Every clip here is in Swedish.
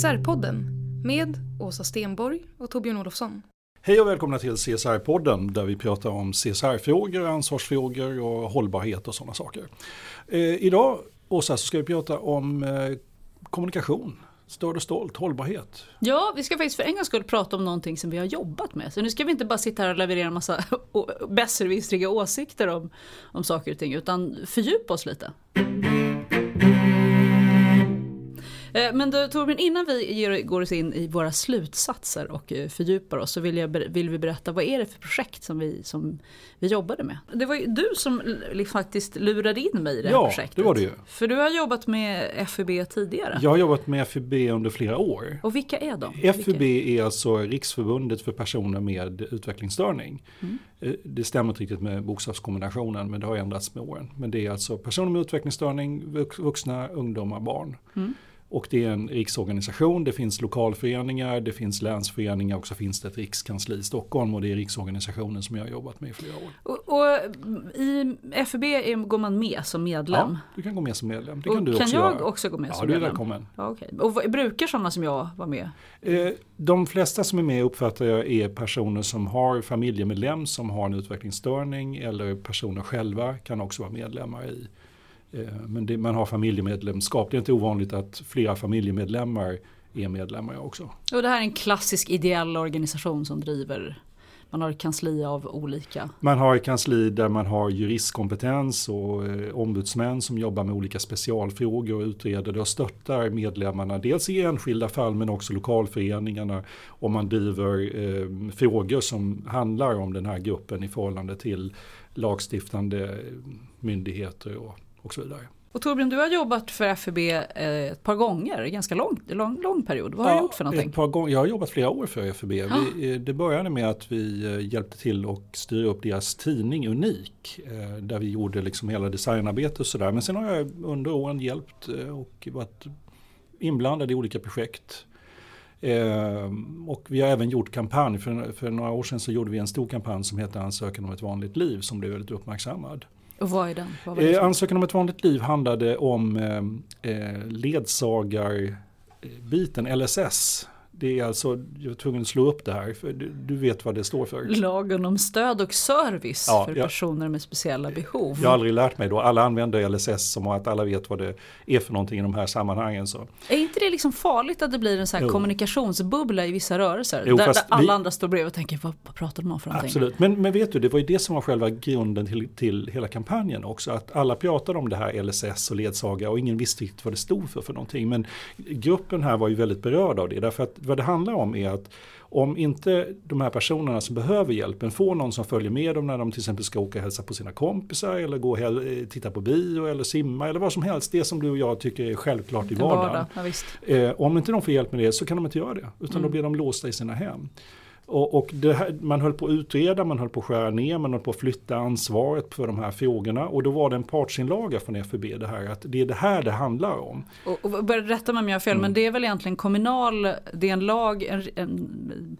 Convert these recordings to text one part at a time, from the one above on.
CSR-podden med Åsa Stenborg och Torbjörn Olofsson. Hej och välkomna till CSR-podden där vi pratar om CSR-frågor, ansvarsfrågor och hållbarhet och sådana saker. Eh, idag, Åsa, så ska vi prata om eh, kommunikation. Störd och stolt, hållbarhet. Ja, vi ska faktiskt för en gångs skull prata om någonting som vi har jobbat med. Så nu ska vi inte bara sitta här och leverera en massa besserwissriga åsikter om, om saker och ting, utan fördjupa oss lite. Eh, men då, Torbjörn, innan vi går oss in i våra slutsatser och eh, fördjupar oss så vill, jag, vill vi berätta vad är det för projekt som vi, som vi jobbade med. Det var ju du som faktiskt lurade in mig i det här ja, projektet. Ja, det var det ju. För du har jobbat med FUB tidigare. Jag har jobbat med FUB under flera år. Och vilka är de? FUB är alltså Riksförbundet för personer med utvecklingsstörning. Mm. Eh, det stämmer inte riktigt med bokstavskombinationen men det har ändrats med åren. Men det är alltså personer med utvecklingsstörning, vuxna, ungdomar, barn. Mm. Och det är en riksorganisation, det finns lokalföreningar, det finns länsföreningar och så finns det ett rikskansli i Stockholm och det är riksorganisationen som jag har jobbat med i flera år. Och, och i FUB går man med som medlem? Ja, du kan gå med som medlem. Det och kan du kan också jag göra. också gå med ja, som medlem? Ja, du är välkommen. Ja, okay. Och brukar sådana som jag vara med? Eh, de flesta som är med uppfattar jag är personer som har familjemedlem som har en utvecklingsstörning eller personer själva kan också vara medlemmar i men det, man har familjemedlemskap. Det är inte ovanligt att flera familjemedlemmar är medlemmar också. Och det här är en klassisk ideell organisation som driver man har ett kansli av olika? Man har ett kansli där man har juristkompetens och eh, ombudsmän som jobbar med olika specialfrågor och utreder det och stöttar medlemmarna. Dels i enskilda fall men också lokalföreningarna. Och man driver eh, frågor som handlar om den här gruppen i förhållande till lagstiftande myndigheter och och så vidare. Och Torbjörn, du har jobbat för FUB eh, ett par gånger, ganska lång, lång, lång period. Vad har ja, du gjort för någonting? Ett par gånger, jag har jobbat flera år för FUB. Vi, eh, det började med att vi eh, hjälpte till och styra upp deras tidning Unik. Där vi gjorde liksom hela designarbetet och sådär. Men sen har jag under åren hjälpt och varit inblandad i olika projekt. och vi har även gjort kampanj. För, för några år sedan så gjorde vi en stor kampanj som heter Ansökan om ett vanligt liv som blev väldigt uppmärksammad. Och vad är den? Vad det eh, ansökan om ett vanligt liv handlade om eh, eh ledsagarbiten, LSS. Det är alltså, jag var tvungen att slå upp det här, för du, vet vad det står för. Lagen om stöd och service ja, för jag, personer med speciella behov. Jag har aldrig lärt mig då, alla använder LSS som att alla vet vad det är för någonting i de här sammanhangen. Så. Är inte det liksom farligt att det blir en sån kommunikationsbubbla i vissa rörelser? Jo, där, där alla vi, andra står bredvid och tänker, vad, vad pratar de om för någonting? Absolut, men, men vet du, det var ju det som var själva grunden till, till hela kampanjen också. Att alla pratade om det här LSS och ledsaga och ingen visste riktigt vad det stod för för någonting. Men gruppen här var ju väldigt berörd av det, därför att vad det handlar om är att om inte de här personerna som behöver hjälpen får någon som följer med dem när de till exempel ska åka och hälsa på sina kompisar eller gå och titta på bio eller simma eller vad som helst. Det som du och jag tycker är självklart i vardagen. Vardag, ja, eh, om inte de får hjälp med det så kan de inte göra det utan mm. då blir de låsta i sina hem. Och, och här, man höll på att utreda, man höll på att skära ner, man höll på att flytta ansvaret för de här frågorna. Och då var det en partsinlaga från FUB det här att det är det här det handlar om. Och, och rätta mig om jag har fel, mm. men det är väl egentligen kommunal, det är en lag, en, en,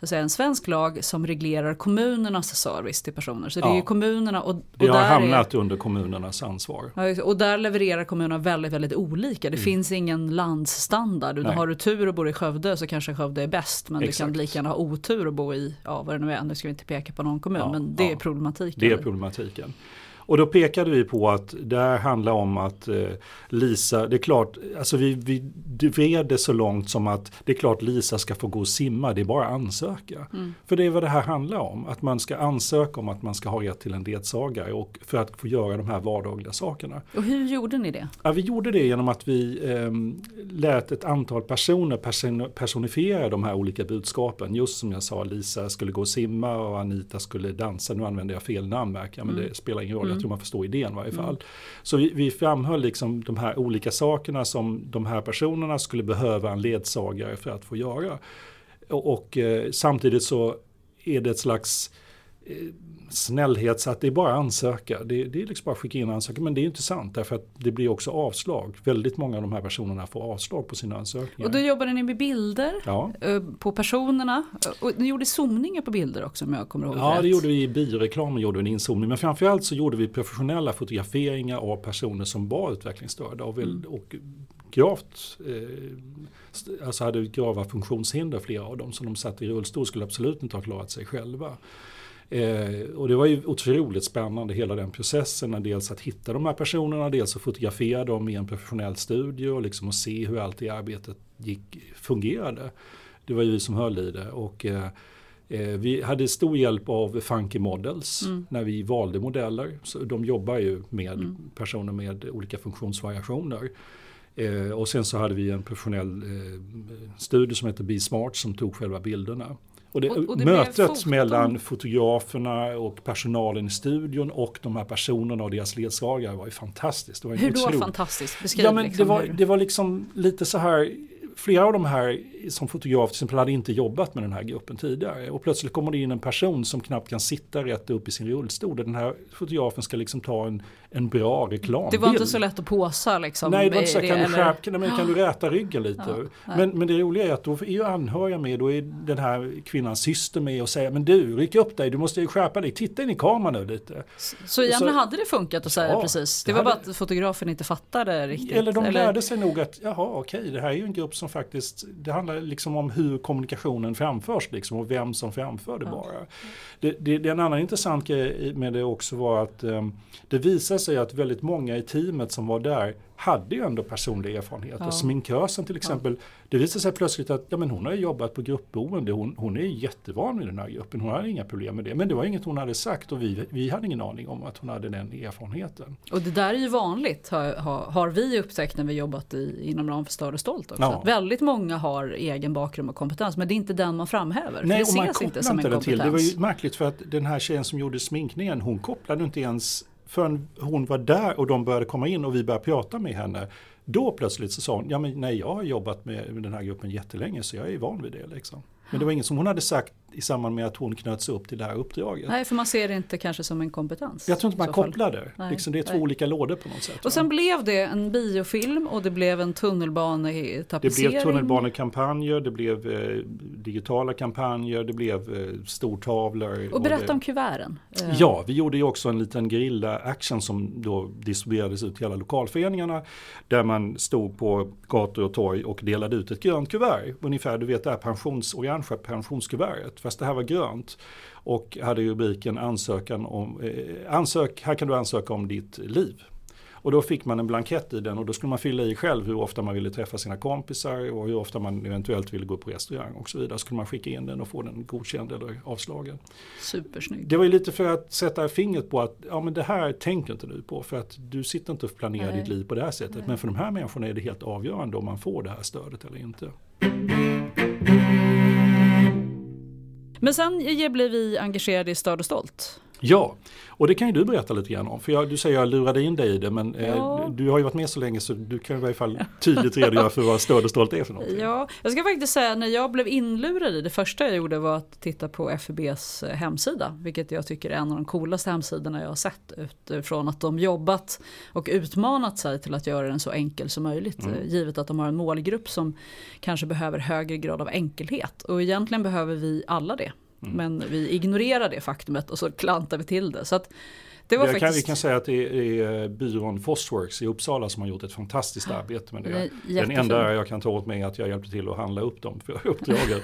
så att säga, en svensk lag som reglerar kommunernas service till personer. Så det är ju kommunerna och, och Det har hamnat är, under kommunernas ansvar. Och där levererar kommunerna väldigt, väldigt olika. Det mm. finns ingen landsstandard. Har du tur och bor i Skövde så kanske Skövde är bäst men Exakt. du kan lika gärna ha otur och bo i, ja vad det nu är, nu ska vi inte peka på någon kommun ja, men det ja. är problematiken. Det är problematiken. Och då pekade vi på att det här handlar om att eh, Lisa, det är klart, alltså vi, vi vred det så långt som att det är klart Lisa ska få gå och simma, det är bara att ansöka. Mm. För det är vad det här handlar om, att man ska ansöka om att man ska ha rätt till en ledsagare och för att få göra de här vardagliga sakerna. Och hur gjorde ni det? Ja, vi gjorde det genom att vi eh, lät ett antal personer person, personifiera de här olika budskapen. Just som jag sa, Lisa skulle gå och simma och Anita skulle dansa. Nu använder jag fel namn märker jag, men mm. det spelar ingen roll jag tror man förstår idén i varje fall. Mm. Så vi, vi framhöll liksom de här olika sakerna som de här personerna skulle behöva en ledsagare för att få göra. Och, och eh, samtidigt så är det ett slags eh, snällhet så att det är bara ansöka. Det, det är liksom bara att skicka in ansökan. Men det är inte sant därför att det blir också avslag. Väldigt många av de här personerna får avslag på sina ansökningar. Och då jobbade ni med bilder ja. Eh, på personerna. Och ni gjorde zoomningar på bilder också om jag kommer ihåg Ja rätt. det gjorde vi i bioreklamen gjorde vi en inzoomning. Men framförallt så gjorde vi professionella fotograferingar av personer som var utvecklingsstörda och, mm. och gravt eh, alltså hade grava funktionshinder flera av dem. Så de satt i rullstol skulle absolut inte ha klarat sig själva. Eh, och det var ju otroligt spännande hela den processen. Dels att hitta de här personerna, dels att fotografera dem i en professionell studio och liksom att se hur allt i arbetet gick, fungerade. Det var ju vi som höll i det. Och, eh, eh, vi hade stor hjälp av Funky Models mm. när vi valde modeller. Så de jobbar ju med mm. personer med olika funktionsvariationer. Eh, och sen så hade vi en professionell eh, studio som heter Be Smart som tog själva bilderna. Och, det, och, och det mötet mellan fotograferna och personalen i studion och de här personerna och deras ledsagare var ju fantastiskt. Det var Hur då fantastiskt? Beskriv ja, men liksom det, var, det var liksom lite så här flera av de här som fotograf till exempel hade inte jobbat med den här gruppen tidigare. Och plötsligt kommer det in en person som knappt kan sitta rätt upp i sin rullstol. Den här fotografen ska liksom ta en, en bra reklambild. Det var inte så lätt att påsa liksom? Nej, det var inte så, kan, du skärp, kan, men, kan du räta ryggen lite? Ja, men, men det roliga är att då är ju anhöriga med, då är den här kvinnans syster med och säger men du, ryck upp dig, du måste ju skärpa dig, titta in i kameran nu lite. Så egentligen hade det funkat att säga ja, precis? Det, det var hade, bara att fotografen inte fattade riktigt? Eller de eller? lärde sig nog att, jaha okej, det här är ju en grupp som faktiskt, det handlar liksom om hur kommunikationen framförs liksom och vem som framför det ja. bara. Det, det, det, en annan intressant grej med det också var att um, det visade sig att väldigt många i teamet som var där hade ju ändå personlig erfarenhet. Ja. Sminkösen till exempel, ja. det visade sig plötsligt att ja, men hon har jobbat på gruppboende, hon, hon är jättevan vid den här gruppen, hon hade inga problem med det. Men det var inget hon hade sagt och vi, vi hade ingen aning om att hon hade den erfarenheten. Och det där är ju vanligt har, har, vi upptäckt när vi jobbat i, inom ramen för Större Stolt också. Ja. väldigt många har egen bakgrund och kompetens men det är inte den man framhäver. Nej, det och man inte som inte en kompetens. Till. Det var ju märkligt för att den här tjejen som gjorde sminkningen hon kopplade inte ens förrän hon var där och de började komma in och vi började prata med henne. Då plötsligt så sa hon, ja men nej jag har jobbat med den här gruppen jättelänge så jag är van vid det. Liksom. Men det var inget som hon hade sagt i samband med att hon knöts upp till det här uppdraget. Nej, för man ser det inte kanske som en kompetens. Jag tror inte man kopplar det. Liksom, det är två nej. olika lådor på något sätt. Och sen blev det en biofilm och det blev en tunnelbanetapetsering. Det blev tunnelbanekampanjer, det blev eh, digitala kampanjer, det blev eh, stortavlor. Och berätta och det... om kuverten. Eh. Ja, vi gjorde ju också en liten grilla-action som då distribuerades ut till alla lokalföreningarna. Där man stod på gator och torg och delade ut ett grönt kuvert. Ungefär, du vet det här pensions, orangea pensionskuvertet fast det här var grönt. Och hade rubriken ansökan om, eh, ansök, här kan du ansöka om ditt liv. Och då fick man en blankett i den och då skulle man fylla i själv hur ofta man ville träffa sina kompisar och hur ofta man eventuellt ville gå på restaurang och så vidare. Så skulle man skicka in den och få den godkänd eller avslagen. Supersnyggt. Det var ju lite för att sätta fingret på att ja, men det här tänker inte du på för att du sitter inte och planerar Nej. ditt liv på det här sättet. Nej. Men för de här människorna är det helt avgörande om man får det här stödet eller inte. Men sen blev vi engagerade i Störd och Stolt. Ja, och det kan ju du berätta lite grann om. För jag, du säger att jag lurade in dig i det men eh, Ja. du har ju varit med så länge så du kan i varje fall tydligt redogöra för vad Stöd och Stolt är för någonting. Ja, jag ska faktiskt säga när jag blev inlurad i det första jag gjorde var att titta på FUBs eh, hemsida. Vilket jag tycker är en av de coolaste hemsidorna jag har sett utifrån att de jobbat och utmanat sig till att göra den så enkel som möjligt. eh, Givet att de har en målgrupp som kanske behöver högre grad av enkelhet. Och egentligen behöver vi alla det. Men vi ignorerar det faktumet och så klantar vi till det. Så att det var Jag kan, vi faktiskt... kan säga att det är byrån Fostworks i Uppsala som har gjort ett fantastiskt arbete med det. Den enda jag kan ta åt mig är att jag hjälpte till att handla upp dem för uppdraget.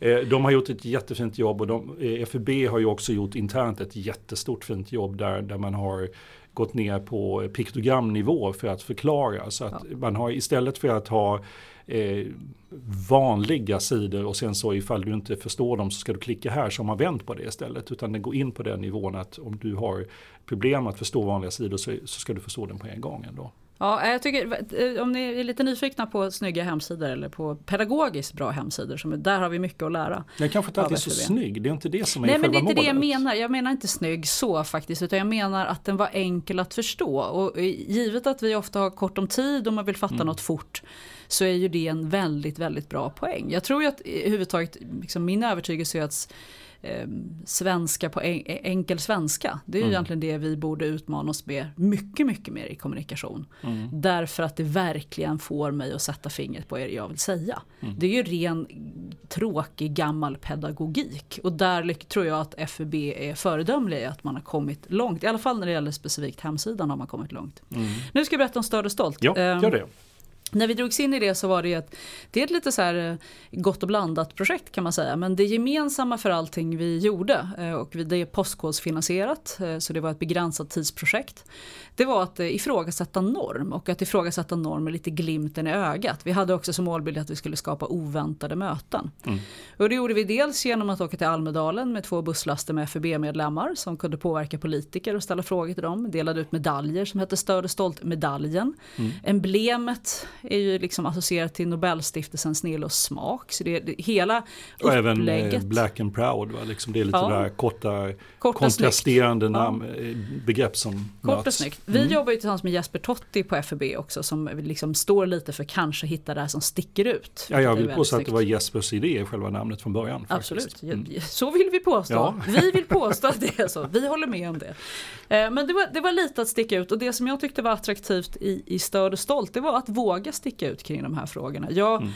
Eh, de har gjort ett jättefint jobb och de, eh, FUB har ju också gjort internt ett jättestort fint jobb där, där man har gått ner på piktogramnivå för att förklara. Så att man har istället för att ha eh, vanliga sidor och sen så ifall du inte förstår dem så ska du klicka här så har man vänt på det istället. Utan det går in på den nivån att om du har problem att förstå vanliga sidor så, så ska du förstå den på en gång ändå. Ja, jag tycker, eh, om ni är lite nyfikna på snygga hemsidor eller på pedagogiskt bra hemsidor, som, där har vi mycket att lära. Den kanske inte alltid är så snygg, det är inte det som är Nej men det är själva inte det jag målet. menar. Jag menar inte snygg så faktiskt. Utan jag menar att den var enkel att förstå. Och eh, givet att vi ofta har kort om tid och man vill fatta något fort. Så är ju det en väldigt, väldigt bra poäng. Jag tror ju att i huvudtaget, liksom min övertygelse är att eh, svenska på en, enkel svenska. Det är ju egentligen det vi borde utmana oss med mycket, mycket mer i kommunikation. Därför att det verkligen får mig att sätta fingret på det jag vill säga. Det är ju ren tråkig gammal pedagogik. Och där tror jag att FUB är föredömlig i att man har kommit långt. I alla fall när det gäller specifikt hemsidan har man kommit långt. Nu ska jag berätta om Stöd och Stolt. Ja, Ehm, gör det. När vi drogs in i det så var det ett, det är ett lite så här eh, gott och blandat projekt kan man säga. Men det gemensamma för allting vi gjorde eh, och det är postkodsfinansierat eh, så det var ett begränsat tidsprojekt. Det var att ifrågasätta norm och att ifrågasätta norm med lite glimten i ögat. Vi hade också som målbild att vi skulle skapa oväntade möten. Och det gjorde vi dels genom att åka till Almedalen med två busslaster med FUB-medlemmar som kunde påverka politiker och ställa frågor till dem. Delade ut medaljer som hette Stöd och stolt-medaljen. Emblemet är ju liksom associerat till Nobelstiftelsen Snill och smak. Så det, det, hela Och även eh, upplägget. Black and Proud, va? Liksom det är lite Ja. där korta, Korta kontrasterande snyggt. namn, eh, begrepp som Kort och möts. snyggt. Vi jobbar ju tillsammans med Jesper Totti på FUB också som liksom står lite för kanske hitta det här som sticker ut. Ja, jag vill påstå att det var Jespers idé, själva namnet från början. Absolut, Faktiskt. Mm. Ja, så vill vi påstå. Ja. Vi vill påstå att det är så, vi håller med om det. Eh, Men det var, det var lite att sticka ut och det som jag tyckte var attraktivt i, i Stöd och stolt det var att våga sticka ut kring de här frågorna. Jag Mm.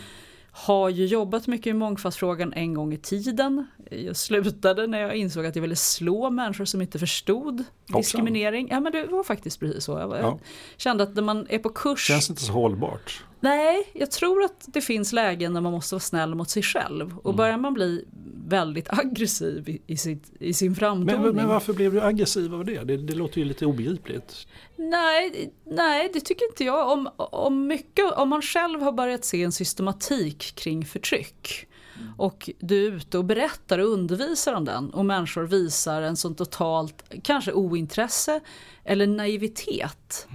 har ju jobbat mycket i mångfaldsfrågan en gång i tiden. Jag slutade när jag insåg att jag ville slå människor som inte förstod diskriminering. Ja men det var faktiskt precis så. Jag Ja. kände att när man är på kurs Känns inte så hållbart. Nej, jag tror att det finns lägen där man måste vara snäll mot sig själv. Mm. Och börjar man bli väldigt aggressiv i, i, sitt, i sin framtoning. Men, men varför blev du aggressiv av det? det? Det låter ju lite obegripligt. nej, nej, det tycker inte jag. Om, om, mycket, om man själv har börjat se en systematik kring förtryck och du är ute och berättar och undervisar om den och människor visar en sån totalt, kanske ointresse eller naivitet.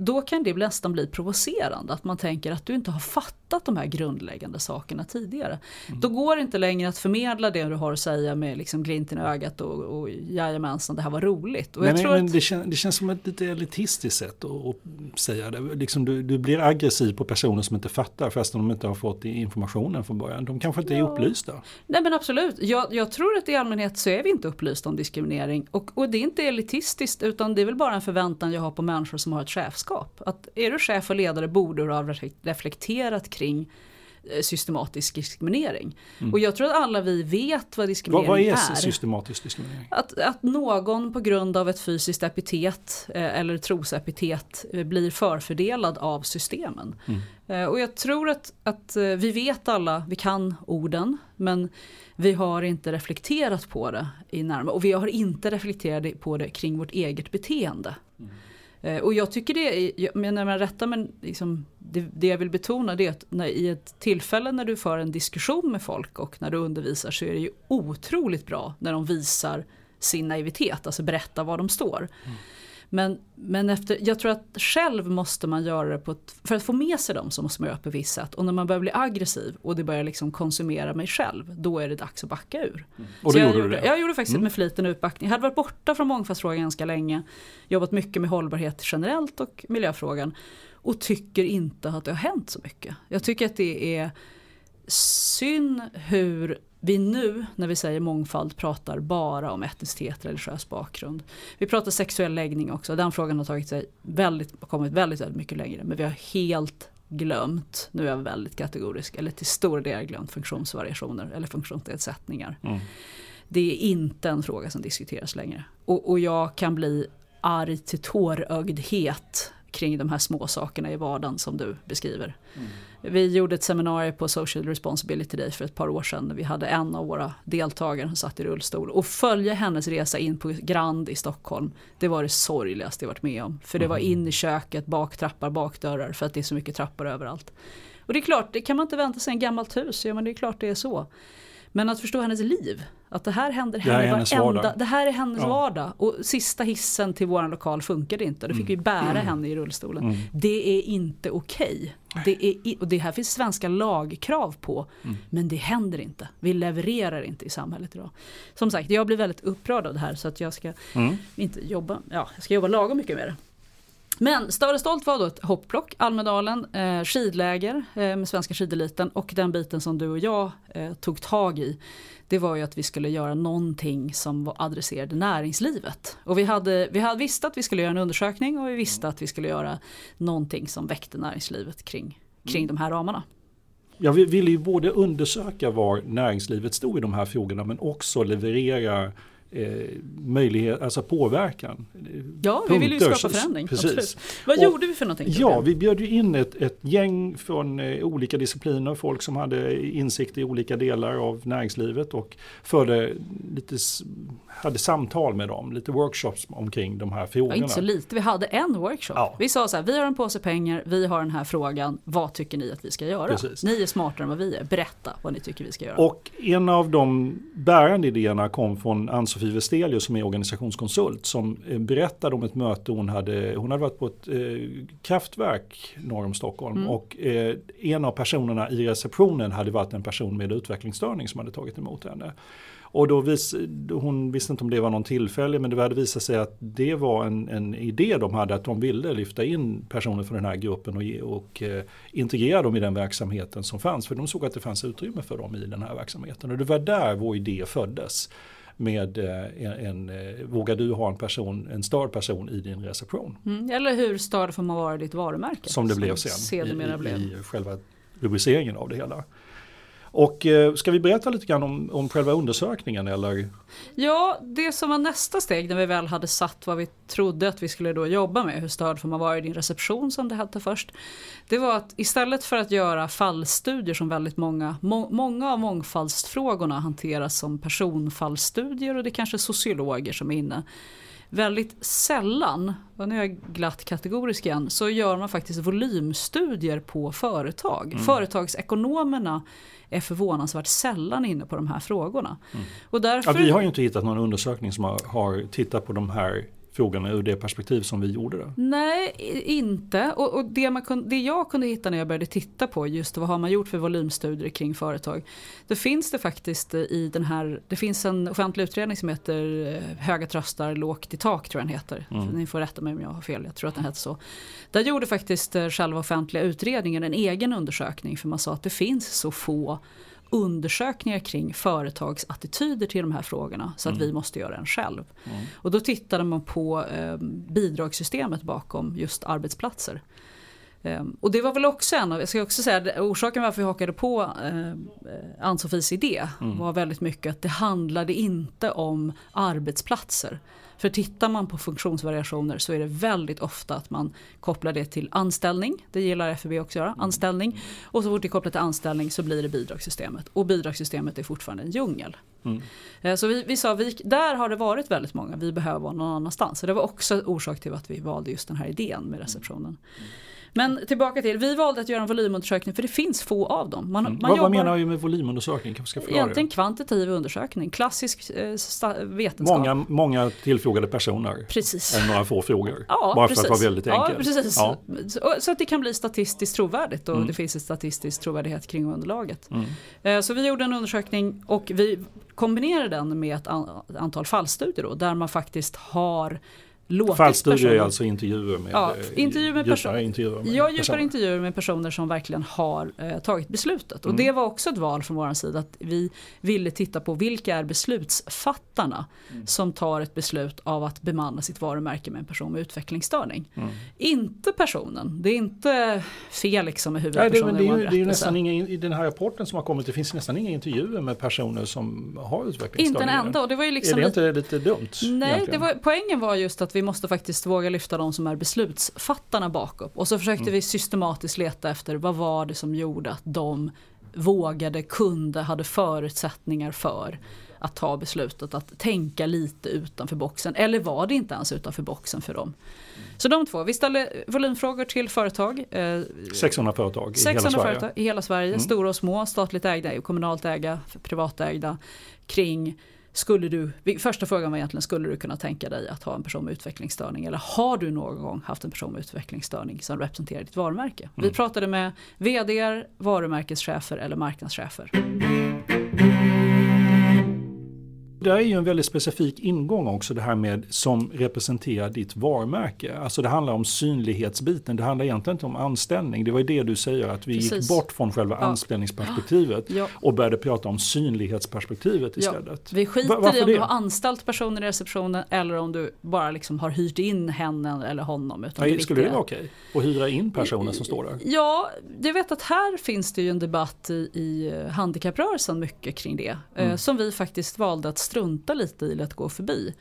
Då kan det nästan bli provocerande att man tänker att du inte har fattat de här grundläggande sakerna tidigare. Då går det inte längre att förmedla det du har att säga med liksom glimten i ögat och, och jajamensan det här var roligt. Och jag Men, men det, kän, det känns som ett lite elitistiskt sätt att, att säga det. Liksom du, du blir aggressiv på personer som inte fattar fastän de inte har fått informationen från början. De kanske inte är Ja. upplysta. Nej men absolut, jag, jag tror att i allmänhet så är vi inte upplysta om diskriminering. Och, och det är inte elitistiskt utan det är väl bara en förväntan jag har på människor som har ett chefskap. Att är du chef och ledare borde du ha reflek- reflekterat kring eh, systematisk diskriminering. Och jag tror att alla vi vet vad Vad, diskriminering vad är är. systematisk diskriminering? Att, att någon på grund av ett fysiskt epitet eh, eller trosepitet eh, blir förfördelad av systemen. Eh, och jag tror att, att vi vet alla, vi kan orden, men vi har inte reflekterat på det i närmare och vi har inte reflekterat på det kring vårt eget beteende. Eh, Eh, och jag tycker det, jag menar med rätta men liksom, det, det jag vill betona det är att när, i ett tillfälle när du för en diskussion med folk och när du undervisar så är det ju otroligt bra när de visar sin naivitet, alltså berätta var de står. Mm. Men, men efter, jag tror att själv måste man göra det på ett, för att få med sig dem så måste man göra på ett visst sätt. Och när man börjar bli aggressiv och det börjar liksom konsumera mig själv, då är det dags att backa ur. Mm. Och gjorde jag, du det? jag gjorde faktiskt Mm. med flit en utbackning. Jag hade varit borta från mångfaldsfrågan ganska länge, jobbat mycket med hållbarhet generellt och miljöfrågan och tycker inte att det har hänt så mycket. Jag tycker att det är synd hur vi nu när vi säger mångfald pratar bara om etnicitet, religiös bakgrund. Vi pratar sexuell läggning också, den frågan har tagit sig väldigt, kommit väldigt, väldigt mycket längre. Men vi har helt glömt, nu är jag väldigt kategorisk, eller till stor del glömt funktionsvariationer eller funktionsnedsättningar. Mm. Det är inte en fråga som diskuteras längre. Och, och jag kan bli arg till tårögdhet kring de här små sakerna i vardagen som du beskriver. Vi gjorde ett seminarium på Social Responsibility Day för ett par år sedan. Vi hade en av våra deltagare som satt i rullstol och följa hennes resa in på Grand i Stockholm. Det var det sorgligaste jag varit med om. För det var in i köket, baktrappar, bakdörrar för att det är så mycket trappor överallt. Och det är klart, det kan man inte vänta sig en gammalt hus, ja men det är klart det är så. Men att förstå hennes liv, att det här händer Det här är henne hennes varenda, vardag. det här är hennes Ja. vardag. Och sista hissen till våran lokal funkade inte, då fick vi bära henne i rullstolen. Det är inte okej. Det, är i- och det här finns svenska lagkrav på, men det händer inte. Vi levererar inte i samhället idag. Som sagt, jag blir väldigt upprörd av det här så att jag ska Mm. inte jobba, ja, jag ska jobba lagom mycket med det. Men Större Stolt var då ett hopplock, Almedalen, eh, skidläger eh, med svenska skideliten och den biten som du och jag eh, tog tag i. Det var ju att vi skulle göra någonting som var- adresserade näringslivet. Och vi, hade, vi hade visste att vi skulle göra en undersökning och vi visste att vi skulle göra någonting som väckte näringslivet kring, kring de här ramarna. Ja, vi ville ju både undersöka var näringslivet stod i de här frågorna men också leverera eh, möjlighet, alltså påverkan. Ja, vi ville ju Punkter, skapa förändring. Precis. Absolut. Vad Och- gjorde vi för någonting? Ja, vi bjöd ju in ett, ett gäng från eh, olika discipliner, folk som hade insikt i olika delar av näringslivet och förde lite, hade samtal med dem, lite workshops omkring de här Ja, frågorna. inte så lite, vi hade en workshop. Ja. Vi sa så här, vi har en påse pengar, vi har den här frågan, vad tycker ni att vi ska göra? Precis. Ni är smartare än vad vi är, berätta vad ni tycker vi ska göra. Och en av de bärande idéerna kom från Ann-Sofie Westelius som är organisationskonsult som eh, berättade om ett möte hon hade. Hon hade varit på ett eh, kraftverk norr om Stockholm Mm. och eh, en av personerna i receptionen hade varit en person med utvecklingsstörning som hade tagit emot henne. Och då vis, hon visste inte om det var någon tillfälle men det hade visat sig att det var en, en idé de hade att de ville lyfta in personer från den här gruppen och, ge, och eh, integrera dem i den verksamheten som fanns. För de såg att det fanns utrymme för dem i den här verksamheten. Och det var där vår idé föddes. Med eh, en, en eh, vågar du ha en person, en störd person i din reception? Mm, eller hur störd får man vara i ditt varumärke? Som det blev sen Sedermera i, blev. i själva rubriceringen av det hela. Och eh, ska vi berätta lite grann om, om själva undersökningen eller? Ja, det som var nästa steg när vi väl hade satt vad vi trodde att vi skulle då jobba med, hur störd får man vara i din reception som det hette först. Det var att istället för att göra fallstudier som väldigt många, må, många av mångfaldsfrågorna hanteras som personfallstudier och det är kanske sociologer som är inne. Väldigt sällan, och nu är jag glatt kategorisk igen, så gör man faktiskt volymstudier på företag. Företagsekonomerna är förvånansvärt sällan inne på de här frågorna. Och därför, Ja, vi har ju inte hittat någon undersökning som har, har tittat på de här frågorna ur det perspektiv som vi gjorde det. Nej, inte. Och, och det, man kun, det jag kunde hitta när jag började titta på just vad har man gjort för volymstudier kring företag. Då finns det faktiskt i den här, det finns en offentlig utredning som heter eh, Höga tröstar, lågt i tak tror jag den heter. Ni får rätta mig om jag har fel, jag tror att den heter så. Där gjorde faktiskt eh, själva offentliga utredningen en egen undersökning för man sa att det finns så få undersökningar kring företagsattityder till de här frågorna så att vi måste göra en själv. Och då tittade man på eh, bidragssystemet bakom just arbetsplatser. Ehm, och det var väl också en av, jag ska också säga, orsaken varför vi hakade på eh, Ann-Sofies idé var väldigt mycket att det handlade inte om arbetsplatser. För tittar man på funktionsvariationer så är det väldigt ofta att man kopplar det till anställning. Det gillar FUB också att göra, anställning. Och så fort det är kopplat till anställning så blir det bidragssystemet. Och bidragssystemet är fortfarande en djungel. Eh, Så vi, vi sa, vi, där har det varit väldigt många, vi behöver vara någon annanstans. Så det var också orsak till att vi valde just den här idén med receptionen. Men tillbaka till, vi valde att göra en volymundersökning för det finns få av dem. Man, Mm. man vad, jobbar, vad menar du med volymundersökning? Kanske ska förklara Egentligen kvantitativ undersökning, klassisk eh, vetenskap. Många, många tillfrågade personer. Precis. Om några få frågor. Ja, Bara precis. för att vara väldigt Ja, enkel. precis. Ja. Så, så att det kan bli statistiskt trovärdigt och Mm. det finns en statistisk trovärdighet kring underlaget. Mm. Eh, Så vi gjorde en undersökning och vi kombinerade den med ett an- antal fallstudier då, där man faktiskt har låtit Fallstudier är personer- alltså intervjuer med, Ja, eh, intervjuer med djupare person- intervjuer med Jag djupare personer. intervjuer med personer som verkligen har eh, tagit beslutet. Och Mm. det var också ett val från vår sida att vi ville titta på vilka är beslutsfattarna Mm. som tar ett beslut av att bemanna sitt varumärke med en person med utvecklingsstörning. Mm. Inte personen. Det är inte Felix som är Nej, det, huvudpersonen men det, i är ju, det är ju nästan inga, I den här rapporten som har kommit, det finns nästan inga intervjuer med personer som har Inte utvecklingsstörningar. en enda. Och det var ju liksom är det lite- inte lite dumt? Nej, det var, poängen var just att vi måste faktiskt våga lyfta de som är beslutsfattarna bakom. Och så försökte Mm. vi systematiskt leta efter vad var det som gjorde att de vågade, kunde, hade förutsättningar för att ta beslutet att tänka lite utanför boxen. Eller var det inte ens utanför boxen för dem? Så de två, vi ställde volymfrågor till företag. Eh, 600 företag i 600 hela Sverige. i hela Sverige, Mm. stora och små, statligt ägda, kommunalt ägda, privatägda. Kring, skulle du, vi- första frågan var egentligen, skulle du kunna tänka dig att ha en person med utvecklingsstörning? Eller har du någon gång haft en person med utvecklingsstörning som representerar ditt varumärke? Vi Mm. pratade med vd, varumärkeschefer eller marknadschefer. Det är ju en väldigt specifik ingång också det här med som representerar ditt varumärke. Alltså det handlar om synlighetsbiten, det handlar egentligen inte om anställning. Det var ju det du säger att vi gick Precis. bort från själva Ja. anställningsperspektivet Ja. och började prata om synlighetsperspektivet Ja, istället. Vi skiter Va- varför i om du det? har anställt personer i receptionen eller om du bara liksom har hyrt in henne eller honom. Utan Nej, skulle det vara okej? Och hyra in personer som står där? Ja, jag vet att här finns det ju en debatt i, i eh, handikapprörelsen mycket kring det. eh, Mm. Som vi faktiskt valde att strunta lite i att gå förbi.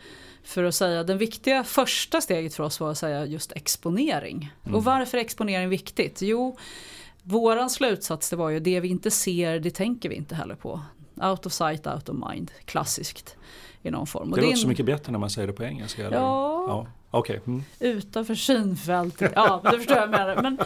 För att säga, den viktiga första steget för oss var att säga just exponering. Mm. Och varför är exponering viktigt? Jo, våran slutsats det var ju det vi inte ser, det tänker vi inte heller på. Out of sight, out of mind. Klassiskt i någon form. Det är låter en- så mycket bättre när man säger det på engelska. Ja. ja. Okej. Mm. Utanför synfältet. Ja, det förstår jag med Men,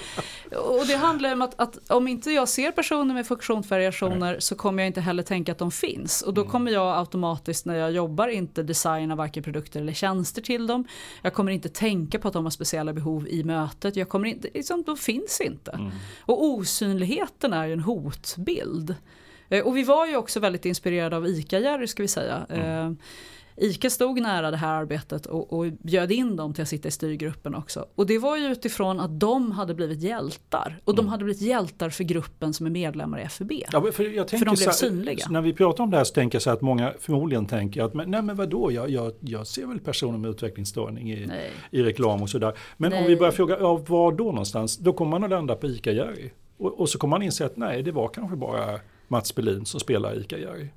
och det handlar om att, att om inte jag ser personer med funktionsvariationer så kommer jag inte heller tänka att de finns. Och då Mm. kommer jag automatiskt när jag jobbar inte designa varken produkter eller tjänster till dem. Jag kommer inte tänka på att de har speciella behov i mötet. Jag kommer inte, liksom, de finns inte. Mm. Och osynligheten är ju en hotbild. Eh, Och vi var ju också väldigt inspirerade av ICA-Jerry ska vi säga. Mm. ICA stod nära det här arbetet och, och bjöd in dem till att sitta i styrgruppen också. Och det var ju utifrån att de hade blivit hjältar. Och de hade blivit hjältar för gruppen som är medlemmar i FUB. Mm. Ja, för jag tänker de blev så synliga. När vi pratar om det här så tänker jag så att många förmodligen tänker att men, nej men vadå, jag, jag, jag ser väl personer med utvecklingsstörning i, Nej. i reklam och sådär. Men om Nej. vi börjar fråga, ja, var då någonstans? Då kommer man att landa på ICA-Jerry. Och, och så kommer man inse att nej, det var kanske bara Mats Berlin som spelar ICA-Jerry.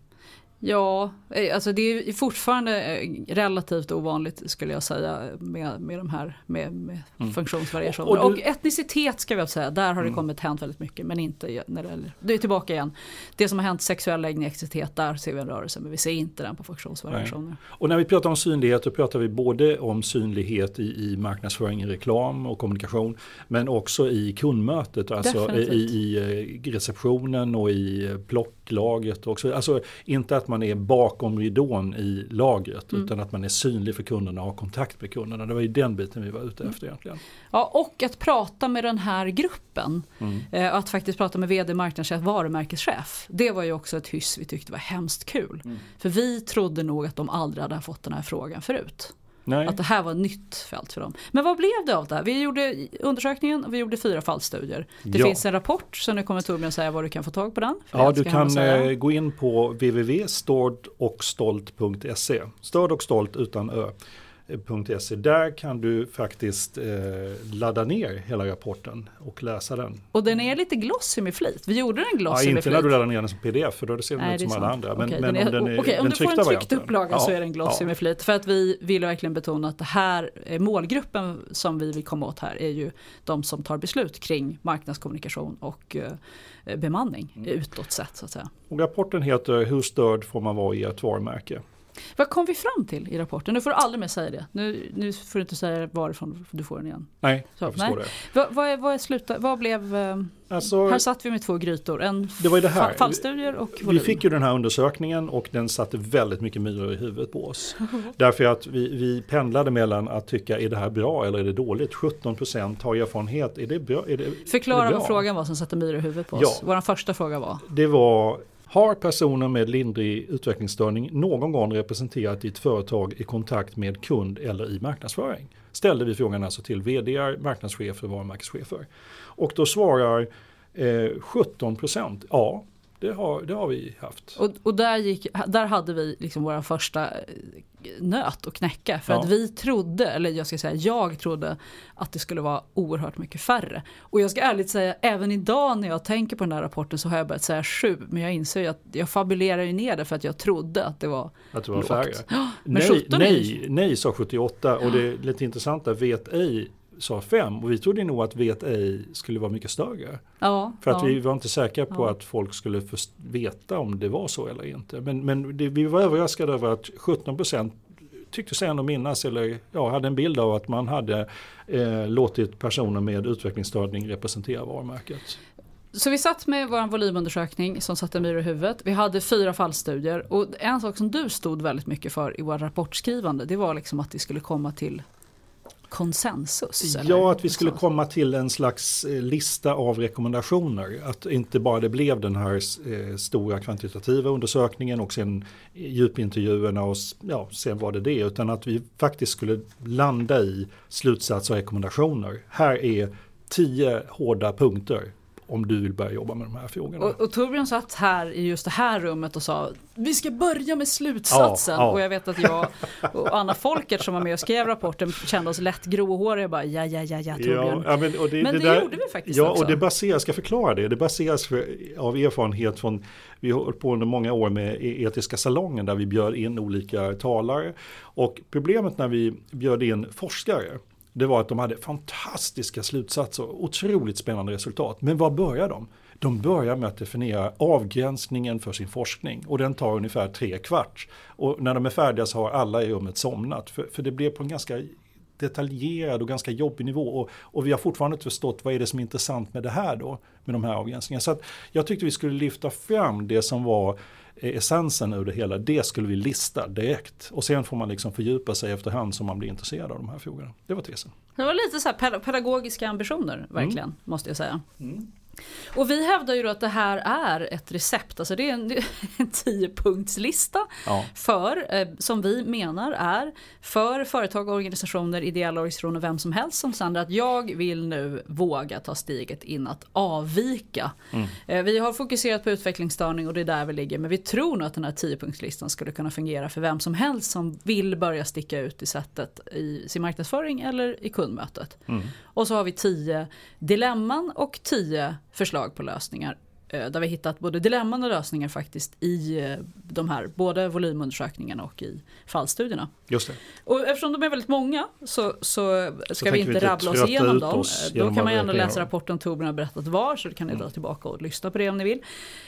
Ja, eh, alltså det är fortfarande eh, relativt ovanligt skulle jag säga med, med de här med, med funktionsvariationer. Och- Och, och du- etnicitet ska vi väl säga, där har det kommit hänt väldigt mycket men inte när det gäller, det är tillbaka igen. Det som har hänt sexuell läggning, etnicitet, där ser vi en rörelse men vi ser inte den på funktionsvariationer. Och när vi pratar om synlighet då pratar vi både om synlighet i, i marknadsföring, reklam och kommunikation. Men också i kundmötet, alltså i, i eh, receptionen och i eh, plocklagret. Också. Alltså inte att man är bakom ridån i lagret Mm. utan att man är synlig för kunderna och har kontakt med kunderna. Det var ju den biten vi var ute Mm. efter egentligen. Ja, och att prata med den här gruppen. Mm. Eh, att faktiskt prata med vd, marknadschef, varumärkeschef. Det var ju också ett hyss vi tyckte var hemskt kul. Mm. För vi trodde nog att de aldrig hade fått den här frågan förut. Nej. Att det här var ett nytt fält för dem. Men vad blev det av det här? Vi gjorde undersökningen och vi gjorde fyra fallstudier. Det Ja. finns en rapport så nu kommer Torbjörn säga var du kan få tag på den. Ja, du kan eh, gå in på www.stördochstolt.se. Störd och stolt utan ö. Eh, .se. Där kan du faktiskt eh, ladda ner hela rapporten och läsa den. Och den är lite glossy med flit. Vi gjorde den Ja, glossy med inte flit. när du laddar ner den som pdf för då ser den Nej, ut är som alla sant. andra. Men, Okej, men den om den är om den du får en tryckt varianten. upplaga så Ja, är den glossy ja. med flit. För att vi ville verkligen betona att det här eh, målgruppen som vi vill komma åt här är ju de som tar beslut kring marknadskommunikation och eh, bemanning Mm. utåt sett så att säga. Och rapporten heter Hur störd får man vara i ett varumärke? Vad kom vi fram till i rapporten? Nu får du aldrig mer säga det. Nu, nu får du inte säga varifrån du får den igen. Nej, Så, jag förstår nej. det. Vad, vad, är, vad, är sluta, vad blev... Eh, Alltså, här satt vi med två grytor. En Det var ju det här. fa- fallstudier och Vi volym. fick ju den här undersökningen och den satte väldigt mycket myror i huvudet på oss. Därför att vi, vi pendlade mellan att tycka är det här bra eller är det dåligt. 17% har erfarenhet, är det bra? Är det, är det Förklara bra? vad frågan var som satte myror i huvudet på Ja. oss. Vår första fråga var. Det var, har personer med lindrig utvecklingsstörning någon gång representerat ditt företag i kontakt med kund eller i marknadsföring? Ställde vi frågan alltså till vd, marknadschefer och varumärkeschefer. Och då svarar eh, 17% ja, det har, det har vi haft. Och, och där, gick, där hade vi liksom våra första eh, nöt att knäcka. För Ja. att vi trodde, eller jag ska säga jag trodde att det skulle vara oerhört mycket färre. Och jag ska ärligt säga, även idag när jag tänker på den här rapporten så har jag börjat säga sju. Men jag inser ju att jag fabulerar ju ner det för att jag trodde att det var Att det var lågt. färre. men Nej, 17 är ju- nej, nej sa 78 och det är lite intressant att vet ej sa 5 och vi trodde nog att vet ej skulle vara mycket större. Ja, För att ja. vi var inte säkra på Ja. att folk skulle veta om det var så eller inte. Men, men det, vi var överraskade över att 17% tyckte sig ändå minnas eller ja, hade en bild av att man hade eh, låtit personer med utvecklingsstörning representera varumärket. Så vi satt med vår volymundersökning som satte myror i huvudet. Vi hade fyra fallstudier och en sak som du stod väldigt mycket för i vår rapportskrivande det var liksom att vi skulle komma till konsensus. eller? Ja, att vi skulle komma till en slags eh, lista av rekommendationer. Att inte bara det blev den här eh, stora kvantitativa undersökningen och sen djupintervjuerna och ja, sen var det det. Utan att vi faktiskt skulle landa i slutsatser och rekommendationer. Här är tio hårda punkter om du vill börja jobba med de här frågorna. Och, och Torbjörn satt här i just det här rummet och sa vi ska börja med slutsatsen. Ja, ja. Och jag vet att jag och Anna Folkert som var med och skrev rapporten kände oss lätt gråhåriga. Bara, ja, ja, ja, ja, Torbjörn. Ja, men det, Men det gjorde vi faktiskt Ja, också. och det baseras, jag ska förklara det, det baseras för, av erfarenhet från, vi har hållit på under många år med e- etiska salongen där vi bjöd in olika talare. Och problemet när vi bjöd in forskare, det var att de hade fantastiska slutsatser, otroligt spännande resultat. Men var börjar de? De börjar med att definiera avgränsningen för sin forskning och den tar ungefär tre kvart. Och när de är färdiga så har alla i rummet somnat. För, för det blev på en ganska detaljerad och ganska jobbig nivå. Och, och vi har fortfarande inte förstått vad är det som är intressant med det här då, med de här avgränsningarna. Så att jag tyckte vi skulle lyfta fram det som var eh, essensen ur det hela. Det skulle vi lista direkt. Och sen får man liksom fördjupa sig efterhand som man blir intresserad av de här frågorna. Det var tesen. Det var lite så här peda- pedagogiska ambitioner verkligen, Mm. måste jag säga. Och vi hävdar ju då att det här är ett recept, alltså det är en, en tiopunktslista Ja. för, eh, som vi menar är för företag, organisationer, ideella organisationer, vem som helst som känner att jag vill nu våga ta steget in att avvika. Eh, vi har fokuserat på utvecklingsstörning och det är där vi ligger, men vi tror nog att den här tiopunktslistan skulle kunna fungera för vem som helst som vill börja sticka ut i sättet i sin marknadsföring eller i kundmötet. Och så har vi tio dilemman och tio förslag på lösningar. eh, Där vi hittat både dilemman och lösningar faktiskt i eh, de här, både volymundersökningarna och i fallstudierna. Just det. Och eftersom de är väldigt många så, så ska vi inte vi inte rabbla oss igenom dem. oss Då kan man gärna läsa rapporten Torbjörn har berättat var så kan ni dra tillbaka och lyssna på det om ni vill.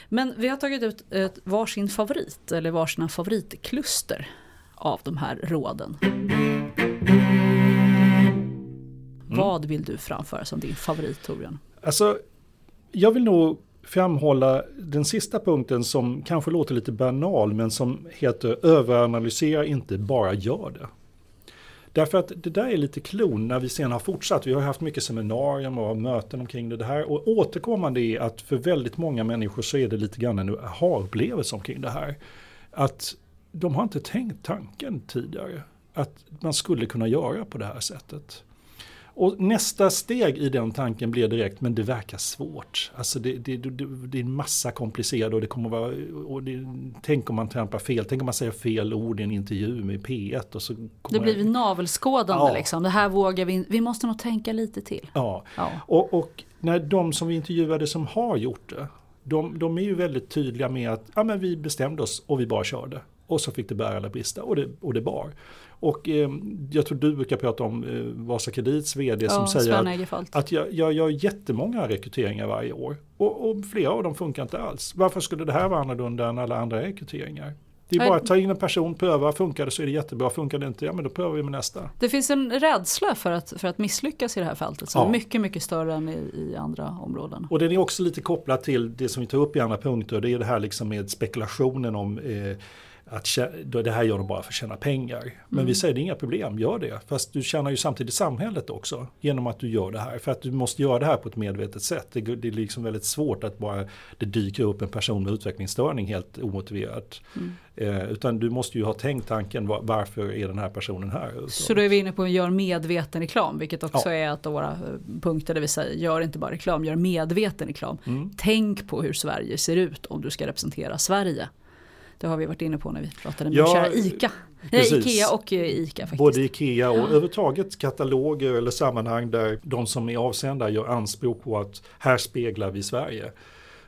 Men vi har tagit ut ett varsin favorit eller varsina favoritkluster av de här råden. Vad vill du framföra som din favorit Torbjörn? Alltså, jag vill nog framhålla den sista punkten som kanske låter lite banal men som heter överanalysera inte, bara gör det. Därför att det där är lite klon när vi sen har fortsatt. Vi har haft mycket seminarium och möten omkring det, det här. Och återkommande är att för väldigt många människor så är det lite grann en aha-upplevelse omkring det här. Att de har inte tänkt tanken tidigare. Att man skulle kunna göra på det här sättet. Och nästa steg i den tanken blir direkt, men det verkar svårt. Alltså det, det, det, det är en massa komplicerade och det kommer vara, och tänk om man trampar fel, tänk om man säger fel ord i en intervju med P1 och så Det blir navelskådande Ja. liksom. Det här vågar vi, vi måste nog tänka lite till. Ja, Ja. och, och när de som vi intervjuade som har gjort det, de, de är ju väldigt tydliga med att ja, men vi bestämde oss och vi bara körde. Och så fick det bära eller brista och det, och det bar. Och eh, jag tror du brukar prata om eh, Vasa Kredits vd som Ja, säger Sven att, att jag, jag gör jättemånga rekryteringar varje år. Och, och flera av dem funkar inte alls. Varför skulle det här vara annorlunda än alla andra rekryteringar? Det är bara att ta in en person, pröva, funkar det så är det jättebra, funkar det inte, ja men då prövar vi med nästa. Det finns en rädsla för att, för att misslyckas i det här fältet som ja. är mycket, mycket större än i, i, andra områden. Och den är också lite kopplad till det som vi tar upp i andra punkter, det är det här liksom med spekulationen om eh, att det här gör de bara för att tjäna pengar. Men mm. vi säger det är inga problem, gör det. Fast du tjänar ju samtidigt samhället också genom att du gör det här. För att du måste göra det här på ett medvetet sätt. Det, det är liksom väldigt svårt att bara det dyker upp en person med utvecklingsstörning helt omotiverat. Mm. Eh, utan du måste ju ha tänkt tanken var, varför är den här personen här? Så, så då är vi inne på att göra medveten reklam vilket också ja. är ett av våra eh, punkter där vi säger gör inte bara reklam, gör medveten reklam. Mm. Tänk på hur Sverige ser ut om du ska representera Sverige. Det har vi varit inne på när vi pratade med ja, kära ICA. Nej, Ikea och eh, ICA faktiskt. Både Ikea och ja. överhuvudtaget kataloger eller sammanhang där de som är avsända gör anspråk på att här speglar vi Sverige.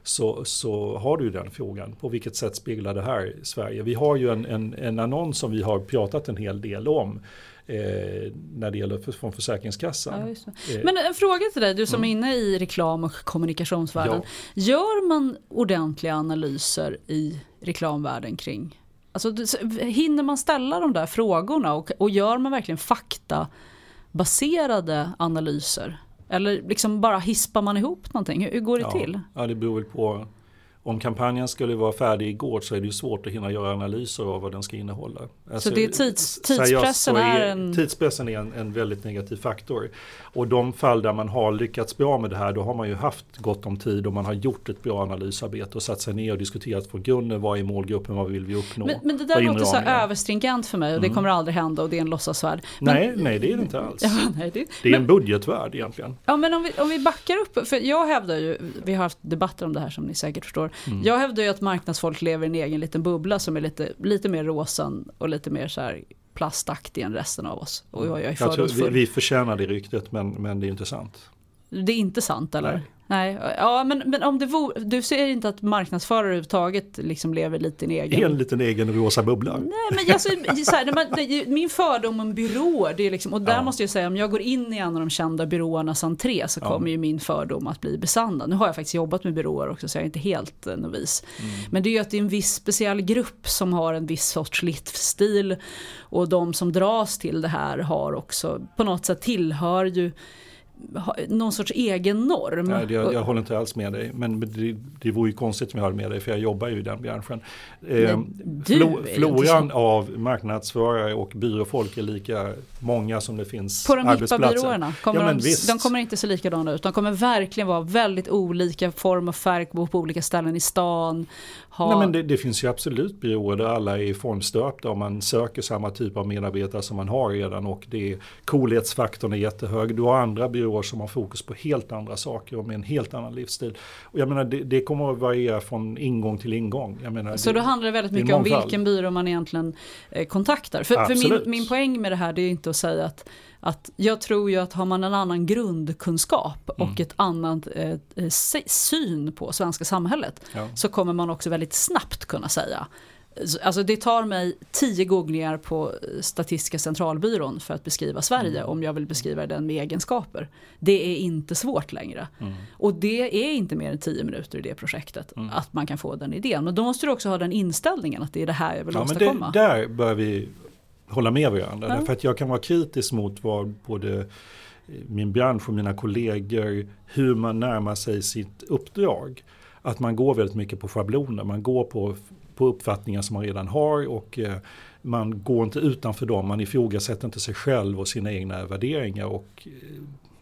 Så, så har du den frågan. På vilket sätt speglar det här Sverige? Vi har ju en, en, en annons som vi har pratat en hel del om. Eh, när det gäller för, från Försäkringskassan. Ja, eh, Men en fråga till dig, du som mm. är inne i reklam och kommunikationsvärlden. Ja. Gör man ordentliga analyser i reklamvärlden kring Alltså, hinner man ställa de där frågorna och, och gör man verkligen faktabaserade analyser? Eller liksom bara hispar man ihop någonting? Hur, hur går det ja, till? Ja, det beror väl på om kampanjen skulle vara färdig igår så är det ju svårt att hinna göra analyser av vad den ska innehålla. Alltså, så det är tids, tidspressen är, en... Tidspressen är en, en, väldigt negativ faktor. Och de fall där man har lyckats bra med det här då har man ju haft gott om tid och man har gjort ett bra analysarbete och satt sig ner och diskuterat från grunden vad är målgruppen, vad vill vi uppnå. Men, men det där låter så överstringent för mig och mm. det kommer aldrig hända och det är en låtsasvärld. Men... Nej, nej det är det inte alls. Ja, nej, det... det är men... en budgetvärld egentligen. Ja men om vi, om vi backar upp, för jag hävdar ju, vi har haft debatter om det här som ni säkert förstår. Mm. Jag hävdar ju att marknadsfolk lever i en egen liten bubbla som är lite, lite mer rosen och lite mer så här plastaktig än resten av oss. Och jag, jag är jag tror, vi, vi förtjänar det ryktet men, men det är inte sant. Det är inte sant eller? Nej. Nej, ja men, men om det vore, du ser inte att marknadsförare överhuvudtaget liksom lever lite i en egen... En liten egen rosa bubbla. Nej men alltså, så här, man, min fördom om byråer, det är liksom, och där ja. måste jag säga om jag går in i en av de kända byråernas entré så kommer ja. ju min fördom att bli besannad. Nu har jag faktiskt jobbat med byråer också så jag är inte helt eh, novis. Mm. Men det är ju att det är en viss speciell grupp som har en viss sorts livsstil och de som dras till det här har också på något sätt tillhör ju någon sorts egen norm. Nej, jag, jag håller inte alls med dig. Men det, det vore ju konstigt om jag höll med dig för jag jobbar ju i den branschen. Eh, flo, floran av marknadsförare och byråfolk är lika många som det finns På de hippa byråerna, kommer ja, de, de, kommer inte se likadana ut. De kommer verkligen vara väldigt olika form och färg på, på olika ställen i stan. Ha... Nej, men det, det, finns ju absolut byråer där alla är formstöpta och man söker samma typ av medarbetare som man har redan och det är coolhetsfaktorn är jättehög. Du har andra byråer som har fokus på helt andra saker och med en helt annan livsstil. Och jag menar det, det kommer att variera från ingång till ingång. Menar, Så det, då handlar det väldigt mycket om vilken byrå man egentligen eh, kontaktar. För, för min, min poäng med det här det är inte att säga att att jag tror ju att har man en annan grundkunskap och mm. ett annat eh, eh syn på svenska samhället ja. så kommer man också väldigt snabbt kunna säga Alltså det tar mig tio googlingar på Statistiska centralbyrån för att beskriva Sverige mm. om jag vill beskriva den med egenskaper. Det är inte svårt längre. Mm. Och det är inte mer än tio minuter i det projektet mm. att man kan få den idén. Men då måste du också ha den inställningen att det är det här jag vill ja, åstadkomma. Men det, där bör vi hålla med varandra. Ja. Därför att jag kan vara kritisk mot vad både min bransch och mina kollegor, hur man närmar sig sitt uppdrag. Att man går väldigt mycket på schabloner, man går på, på uppfattningar som man redan har och eh, man går inte utanför dem, man ifrågasätter inte sig själv och sina egna värderingar och eh,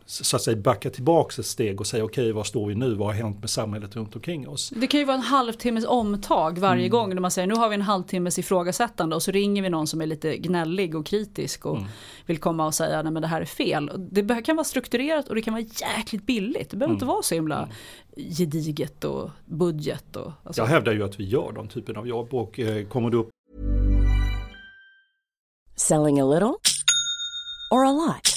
så att säga backa tillbaka ett steg och säga okej, okay, var står vi nu? Vad har hänt med samhället runt omkring oss? Det kan ju vara en halvtimmes omtag varje mm. gång när man säger nu har vi en halvtimmes ifrågasättande och så ringer vi någon som är lite gnällig och kritisk och mm. vill komma och säga nej men det här är fel. Det kan vara strukturerat och det kan vara jäkligt billigt. Det behöver mm. inte vara så himla mm. gediget och budget. Och, alltså. Jag hävdar ju att vi gör den typen av jobb och eh, kommer du upp Selling a little or a lot?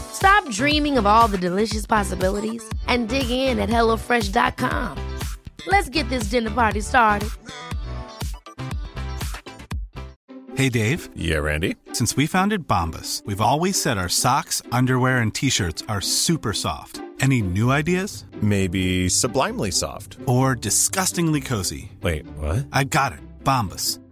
Stop dreaming of all the delicious possibilities and dig in at HelloFresh.com. Let's get this dinner party started. Hey Dave. Yeah, Randy. Since we founded Bombus, we've always said our socks, underwear, and t-shirts are super soft. Any new ideas? Maybe sublimely soft. Or disgustingly cozy? Wait, what? I got it. Bombus.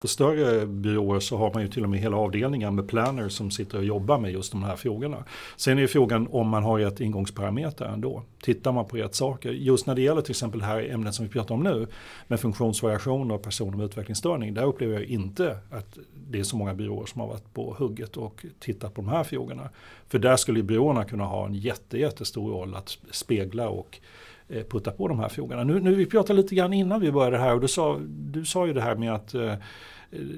På större byråer så har man ju till och med hela avdelningar med planer som sitter och jobbar med just de här frågorna. Sen är frågan om man har rätt ingångsparameter ändå. Tittar man på rätt saker. Just när det gäller till exempel det här ämnet som vi pratar om nu med funktionsvariationer och personer med utvecklingsstörning. Där upplever jag inte att det är så många byråer som har varit på hugget och tittat på de här frågorna. För där skulle ju byråerna kunna ha en jätte, jättestor roll att spegla och eh, putta på de här frågorna. Nu, nu vi pratade lite grann innan vi började här och du sa, du sa ju det här med att eh,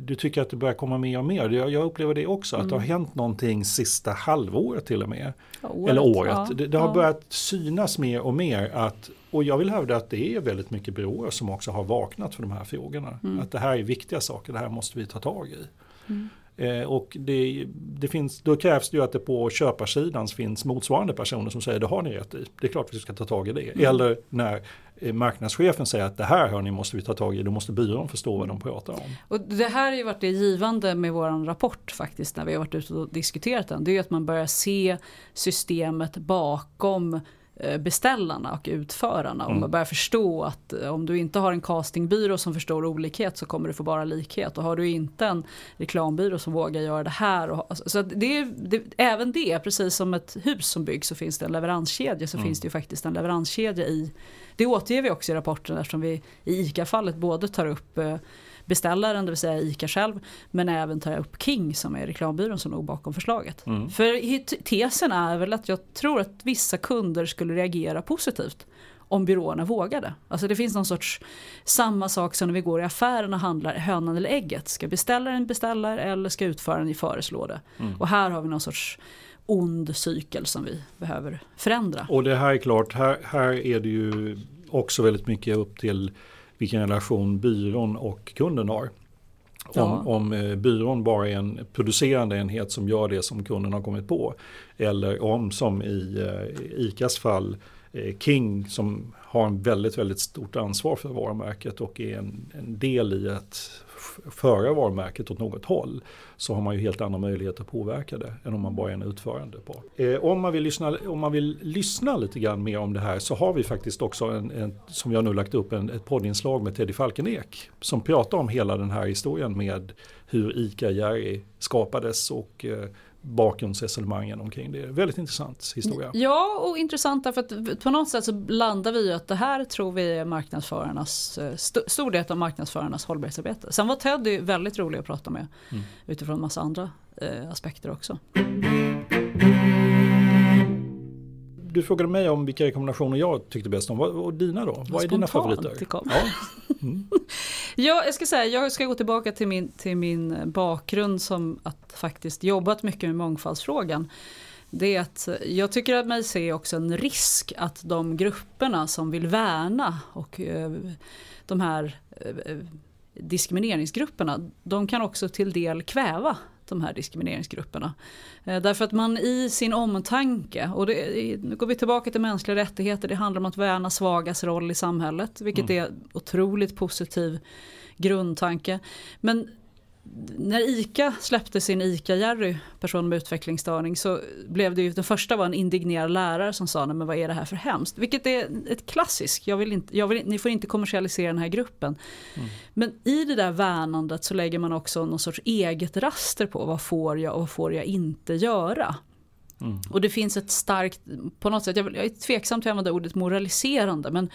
du tycker att det börjar komma mer och mer. Jag, jag upplever det också, att det har hänt någonting sista halvåret till och med. året, Eller året. ja, det det har ja. börjat synas mer och mer. Att, och jag vill hävda att det är väldigt mycket byråer som också har vaknat för de här frågorna. Mm. Att det här är viktiga saker, det här måste vi ta tag i. Eh, och det, det finns, då krävs det ju att det på köparsidan finns motsvarande personer som säger det har ni rätt i. Det är klart vi ska ta tag i det. Mm. Eller när eh, marknadschefen säger att det här hörni måste vi ta tag i. Då måste byrån förstå vad de pratar om. Och det här har ju varit det givande med vår rapport faktiskt när vi har varit ute och diskuterat den. Det är ju att man börjar se systemet bakom beställarna och utförarna. Och man börjar förstå att eh, om du inte har en castingbyrå som förstår olikhet så kommer du få bara likhet. Och har du inte en reklambyrå som vågar göra det här. Och, ha- så det, är- det, även det, precis som ett hus som byggs så finns det en leveranskedja så finns det ju faktiskt en leveranskedja i det återger vi också i rapporten eftersom vi i ICA-fallet både tar upp eh, beställaren, det vill säga ICA själv, men även tar upp King som är reklambyrån som låg bakom förslaget. För i- t- tesen är väl att jag tror att vissa kunder skulle reagera positivt om byråerna vågade. Alltså det finns någon sorts samma sak som när vi går i affären och handlar hönan eller ägget. Ska beställaren beställa eller ska utföraren föreslå det? Och här har vi någon sorts ond cykel som vi behöver förändra. Och det här är klart, här, här är det ju också väldigt mycket upp till vilken relation byrån och kunden har. Ja. Om, om eh, byrån bara är en producerande enhet som gör det som kunden har kommit på. Eller om som i eh, ICAs fall eh, King som har en väldigt, väldigt stort ansvar för varumärket och är en, en del i att föra varumärket åt något håll. Så har man ju helt andra möjligheter att påverka det än om man bara är en utförande part. Eh, om, man vill lyssna, om man vill lyssna lite grann mer om det här så har vi faktiskt också en, en som jag nu lagt upp en, ett poddinslag med Teddy Falkenek. Som pratar om hela den här historien med hur ICA Jerry skapades och eh, bakgrundsresonemangen omkring det. Väldigt intressant historia. Ja, och intressant därför att på något sätt så landar vi ju att det här tror vi är marknadsförarnas, eh, st- stor del av marknadsförarnas hållbarhetsarbete. Sen var Teddy väldigt rolig att prata med utifrån massa andra eh, aspekter också. Du frågade mig om vilka rekommendationer jag tyckte bäst om. Och dina då? Vad är dina favoriter? det kom. Ja. Ja, jag ska säga, jag ska gå tillbaka till min, till min bakgrund som att faktiskt jobbat mycket med mångfaldsfrågan. Det är att jag tycker att mig se också en risk att de grupperna som vill värna och eh, de här eh, diskrimineringsgrupperna, de kan också till del kväva de här diskrimineringsgrupperna. Eh, Därför att man i sin omtanke, och det, nu går vi tillbaka till mänskliga rättigheter, det handlar om att värna svagas roll i samhället, vilket är otroligt positiv grundtanke. Men när ICA släppte sin ICA-Jerry, person med utvecklingsstörning, så blev det ju, den första var en indignerad lärare som sa, nej men vad är det här för hemskt? Vilket är ett klassiskt, jag vill inte, jag vill, ni får inte kommersialisera den här gruppen. Mm. Men i det där värnandet så lägger man också någon sorts eget raster på, vad får jag och vad får jag inte göra? Mm. Och det finns ett starkt, på något sätt, jag, jag är tveksam till att använda ordet moraliserande, men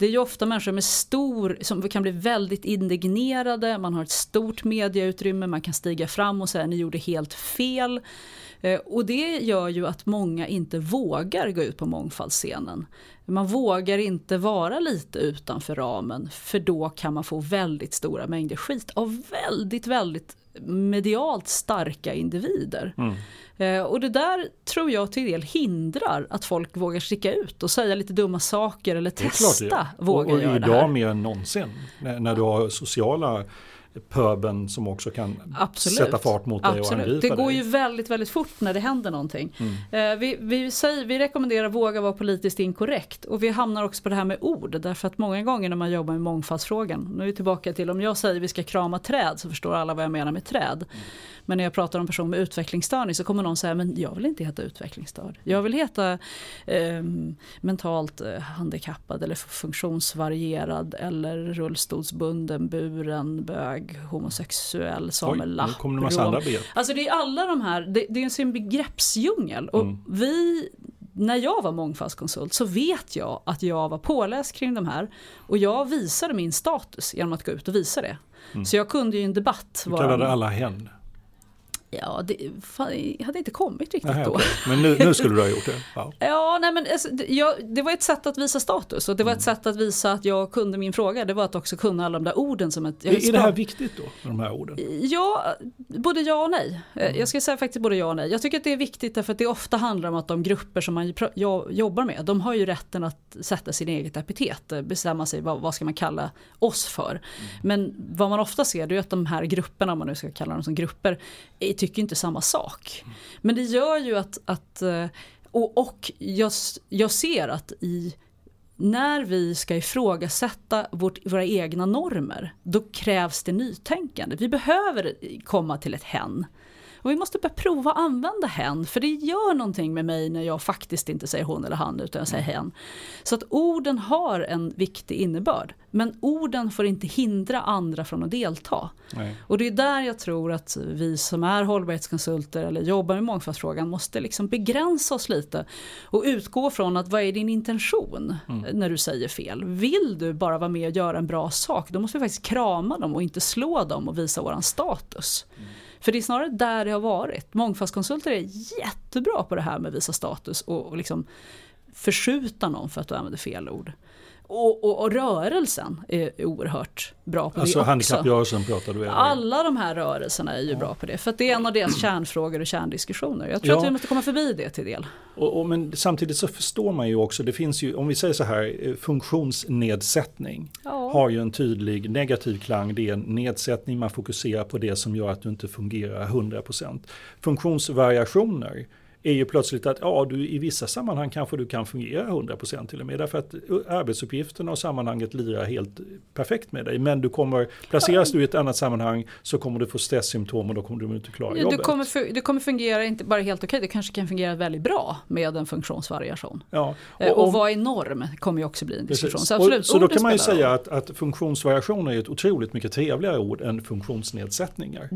det är ju ofta människor med stor, som kan bli väldigt indignerade, man har ett stort mediautrymme, man kan stiga fram och säga ni gjorde helt fel. Eh, och det gör ju att många inte vågar gå ut på mångfaldsscenen. Man vågar inte vara lite utanför ramen för då kan man få väldigt stora mängder skit av väldigt, väldigt medialt starka individer. Mm. Eh, och det där tror jag till del hindrar att folk vågar sticka ut och säga lite dumma saker eller testa klart, ja. våga och, och idag det här. mer än någonsin när, när du har sociala pöben som också kan Absolut. sätta fart mot dig Absolut. och angripa Det går dig. ju väldigt, väldigt fort när det händer någonting. Mm. Eh, vi, vi, säger, vi rekommenderar våga vara politiskt inkorrekt och vi hamnar också på det här med ord därför att många gånger när man jobbar med mångfaldsfrågan, nu är vi tillbaka till om jag säger vi ska krama träd så förstår alla vad jag menar med träd. Mm. Men när jag pratar om person med utvecklingsstörning så kommer någon säga men jag vill inte heta utvecklingsstörd. Jag vill heta eh, mentalt handikappad eller funktionsvarierad eller rullstolsbunden, buren, bög, homosexuell, samelapp. Kommer det massa andra begrepp. Alltså det är alla de här, det, det är en begreppsdjungel. Och mm. vi när jag var mångfaldskonsult så vet jag att jag var påläst kring de här och jag visade min status genom att gå ut och visa det. Mm. Så jag kunde ju i en debatt... Du kallade alla hen? Ja, det fan, hade inte kommit riktigt Aha, då. Okay. Men nu, nu, skulle du ha gjort det? Wow. ja, nej men alltså, det, jag, det var ett sätt att visa status och det var ett mm. sätt att visa att jag kunde min fråga. Det var att också kunna alla de där orden som ett... Är, är det här viktigt då, de här orden? Ja, både ja och nej. Eh, mm. Jag ska säga faktiskt både ja och nej. Jag tycker att det är viktigt därför att det ofta handlar om att de grupper som man jobbar med, de har ju rätten att sätta sin eget epitet, eh, bestämma sig vad, vad ska man kalla oss för. Mm. Men vad man ofta ser det är att de här grupperna, om man nu ska kalla dem som grupper, tycker inte samma sak. Men det gör ju att, att eh, och, och jag, jag ser att i när vi ska ifrågasätta vårt, våra egna normer, då krävs det nytänkande. Vi behöver komma till ett hen. Och vi måste börja prova att använda hen, för det gör någonting med mig när jag faktiskt inte säger hon eller han utan jag säger hen. Så att orden har en viktig innebörd, men orden får inte hindra andra från att delta. Nej. Och det är där jag tror att vi som är hållbarhetskonsulter eller jobbar med mångfaldsfrågan måste liksom begränsa oss lite och utgå från att vad är din intention mm. när du säger fel? Vill du bara vara med och göra en bra sak, då måste vi faktiskt krama dem och inte slå dem och visa våran status. Mm. För det är snarare där det har varit. Mångfaldskonsulter är jättebra på det här med att visa status och, och liksom förskjuta någon för att du använder fel ord. Och, och, och, rörelsen är oerhört bra på alltså det också. Handikapprörelsen pratar du om? Alla de här rörelserna är ju ja. bra på det. För det är en av deras kärnfrågor och kärndiskussioner. Jag tror ja. att vi måste komma förbi det till del. Och, och, men samtidigt så förstår man ju också, det finns ju, om vi säger så här, eh, funktionsnedsättning ja. har ju en tydlig negativ klang. Det är en nedsättning, man fokuserar på det som gör att du inte fungerar 100%. Funktionsvariationer är ju plötsligt att ja, du, i vissa sammanhang kanske du kan fungera 100% till och med. Därför att arbetsuppgifterna och sammanhanget lirar helt perfekt med dig. Men du kommer, placeras du i ett annat sammanhang så kommer du få stresssymptom och då kommer du inte klara jobbet. Du kommer, du kommer fungera inte bara helt okej, okay, det kanske kan fungera väldigt bra med en funktionsvariation. Ja, eh, och, och, och vad är norm kommer ju också bli en diskussion. Så, absolut, och, så då kan man ju säga att, att funktionsvariation är ett otroligt mycket trevligare ord än funktionsnedsättningar.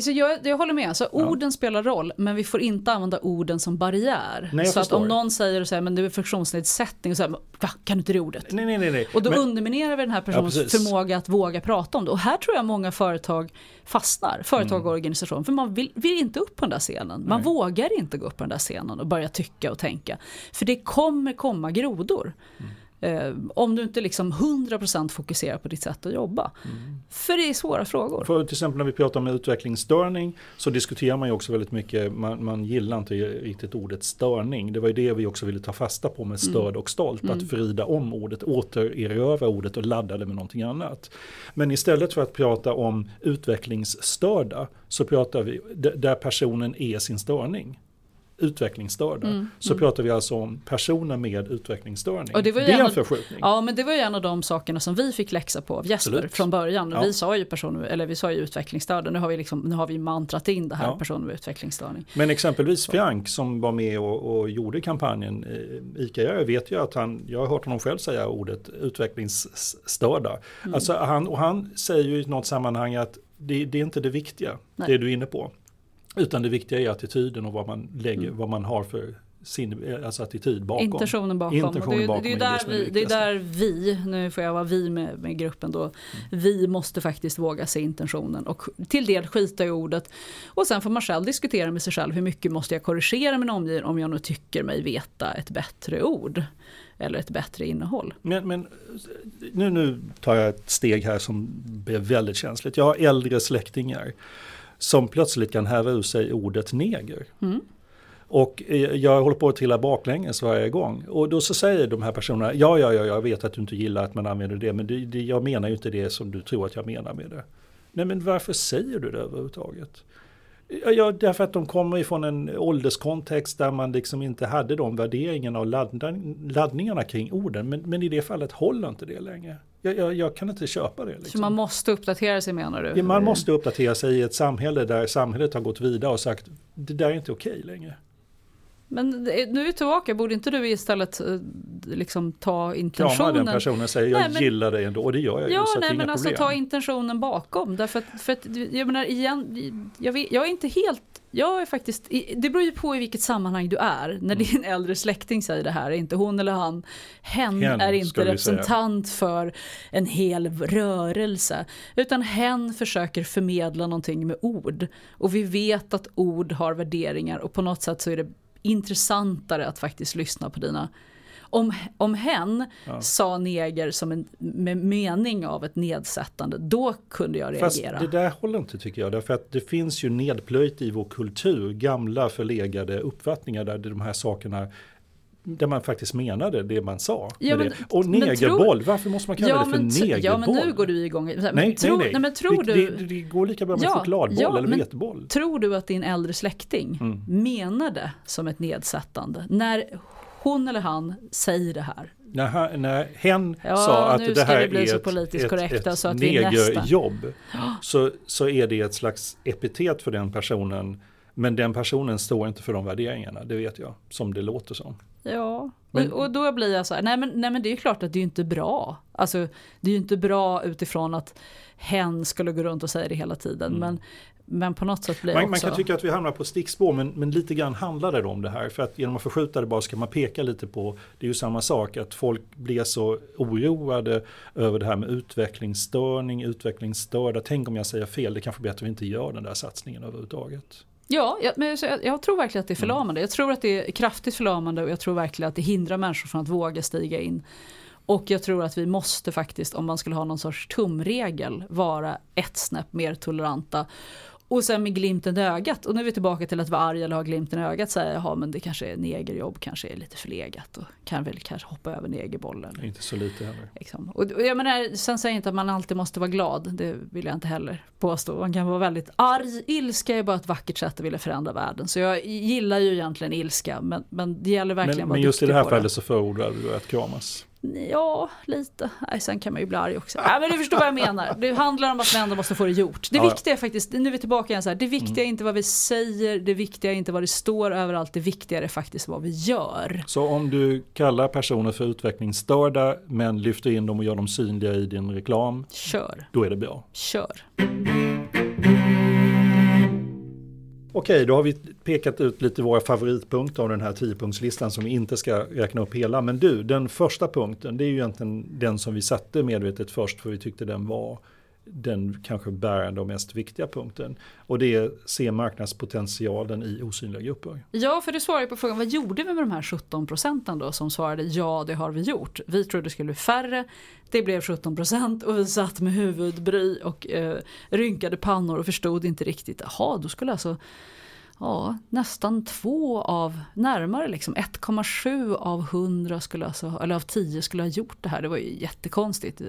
Så jag, jag håller med, så ja. orden spelar roll men vi får inte använda orden orden som barriär. Nej, så förstår. att om någon säger så här, men du är funktionsnedsättning, så här, Va, kan du inte det ordet? Nej, nej, nej, Och då men, underminerar vi den här personens ja, förmåga att våga prata om det. Och här tror jag många företag fastnar, företag och mm. organisation, för man vill, vill, inte upp på den där scenen. Man nej. vågar inte gå upp på den där scenen och börja tycka och tänka. För det kommer komma grodor. Mm. Eh, om du inte liksom 100% fokuserar på ditt sätt att jobba. Mm. För det är svåra frågor. För till exempel när vi pratar om utvecklingsstörning så diskuterar man ju också väldigt mycket, man, man gillar inte riktigt ordet störning. Det var ju det vi också ville ta fasta på med mm. stöd och stolt, mm. att vrida om ordet, återerövra ordet och ladda det med någonting annat. Men istället för att prata om utvecklingsstörda så pratar vi där personen är sin störning. Utvecklingsstörda. Mm, så mm. pratar vi alltså om personer med utvecklingsstörning. Och det var det är en förskjutning. Ja men det var ju en av de sakerna som vi fick läxa på av Jesper Absolut. från början. Ja. Vi sa ju personer, eller vi sa ju utvecklingsstörda, nu har vi, liksom, nu har vi mantrat in det här Ja. personer med utvecklingsstörning. Men exempelvis Frank som var med och, och gjorde kampanjen eh, ICA, jag vet ju att han, jag har hört honom själv säga ordet utvecklingsstörda. Mm. Alltså han, och han säger ju i något sammanhang att det, det är inte det viktiga, Nej. det du är inne på. Utan det viktiga är attityden och vad man, lägger, Mm. vad man har för sin, alltså attityd bakom. Intentionen bakom. Intentionen det, bakom det, är är där det är vi, det är där vi, nu får jag vara vi med, med gruppen då, vi måste faktiskt våga se intentionen och till del skita i ordet. Och sen får man själv diskutera med sig själv hur mycket måste jag korrigera min omgivning om jag nu tycker mig veta ett bättre ord. Eller ett bättre innehåll. Men, men nu, nu tar jag ett steg här som blir väldigt känsligt. Jag har äldre släktingar som plötsligt kan häva ur sig ordet neger. Mm. Och eh, jag håller på att trilla baklänges varje gång. Och då så säger de här personerna, ja, ja, ja, jag vet att du inte gillar att man använder det, men det, det, jag menar ju inte det som du tror att jag menar med det. Nej, men varför säger du det överhuvudtaget? Ja, därför att de kommer ifrån en ålderskontext där man liksom inte hade de värderingarna och laddningarna kring orden. Men, men i det fallet håller inte det längre. Jag, jag, jag kan inte köpa det. Så Liksom. man måste uppdatera sig menar du? Ja, man måste uppdatera sig i ett samhälle där samhället har gått vidare och sagt det där är inte okej längre. Men nu är vi tillbaka, borde inte du istället eh, liksom ta Krama intentionen? den personen och säga jag Nej, men- gillar dig ändå och det gör jag ju. Ja, nej men alltså problem. ta intentionen bakom. Därför att, för att, jag menar igen, jag, vet, jag är inte helt, jag är faktiskt, det beror ju på i vilket sammanhang du är. Mm. När din äldre släkting säger det här, är inte hon eller han, hen, Hen, är inte vi säga. representant för en hel rörelse. Utan hen försöker förmedla någonting med ord. Och vi vet att ord har värderingar och på något sätt så är det intressantare att faktiskt lyssna på dina om, om hen sa neger som en med mening av ett nedsättande, då kunde jag Fast reagera. det där håller inte tycker jag. Därför att det finns ju nedplöjt i vår kultur gamla förlegade uppfattningar där de här sakerna där man faktiskt menade det man sa. Ja, men- det. Och negerboll, tror- varför måste man kalla ja, det för men, negerboll? ja men nu går du igång. Men nej, tror, nej, nej. men tror det, du, det, det går lika bra med Ja, chokladboll ja, eller veteboll. tror du att din äldre släkting Mm. menade som ett nedsättande? När hon eller han säger det här. När, han- när hen Ja, sa att det här bli är så ett, politiskt ett, korrekta ett så att vi nästa- negerjobb så, så är det ett slags epitet för den personen. Men den personen står inte för de värderingarna, det vet jag, som det låter som. Ja, Men- och, då blir jag så här, nej men, nej men det är klart att det är inte bra. Alltså det är ju inte bra utifrån att hen skulle gå runt och säga det hela tiden. Men, men på något sätt blir Mm. Man, man också... kan tycka att vi hamnar på stickspår men, men lite grann handlar det om det här. För att genom att förskjuta det bara ska man peka lite på, det är ju samma sak, att folk blir så oroade över det här med utvecklingsstörning, utvecklingsstörda. Tänk om jag säger fel, det kanske bättre att vi inte gör den där satsningen överhuvudtaget. Ja, jag, men jag, jag tror verkligen att Mm. det är förlamande. Jag tror att det är kraftigt förlamande och jag tror verkligen att det hindrar människor från att våga stiga in. Och jag tror att vi måste faktiskt, om man skulle ha någon sorts tumregel, vara ett snäpp mer toleranta. Och sen med glimten i ögat, och nu är vi tillbaka till att vara arg eller ha glimten i ögat, säga jaha men det kanske är negerjobb, kanske är lite förlegat och kan väl kanske hoppa över negerbollen. Inte så lite heller. Liksom. Och, och jag menar, sen säger jag inte att man alltid måste vara glad, det vill jag inte heller påstå. Man kan vara väldigt arg, ilska är bara ett vackert sätt att vilja förändra världen. Så jag gillar ju egentligen ilska, men, men det gäller verkligen Men, att vara men just i det här fallet så förordar du att kramas. Ja, lite. Nej, sen kan man ju bli arg också. Nej, men du förstår vad jag menar. Det handlar om att vi ändå måste få det gjort. Det Ja, viktiga är faktiskt, nu är vi tillbaka igen så här, det viktiga är inte vad vi säger, det viktiga är inte vad det står överallt, det viktiga är faktiskt vad vi gör. Så om du kallar personer för utvecklingsstörda men lyfter in dem och gör dem synliga i din reklam, Kör, då är det bra. kör. Okej, då har vi pekat ut lite våra favoritpunkter av den här 10-punktslistan som vi inte ska räkna upp hela. Men du, den första punkten, det är ju egentligen den som vi satte medvetet först för vi tyckte den var den kanske bärande och mest viktiga punkten. Och det är se marknadspotentialen i osynliga grupper. Ja, för du svarar ju på frågan, vad gjorde vi med de här 17 procenten då som svarade ja, det har vi gjort. Vi trodde det skulle bli färre, det blev 17 procent och vi satt med huvudbry och eh, rynkade pannor och förstod inte riktigt, jaha, då skulle alltså ja, nästan två av, närmare liksom 1,7 av 100 skulle alltså, eller av 10 skulle ha gjort det här. Det var ju jättekonstigt.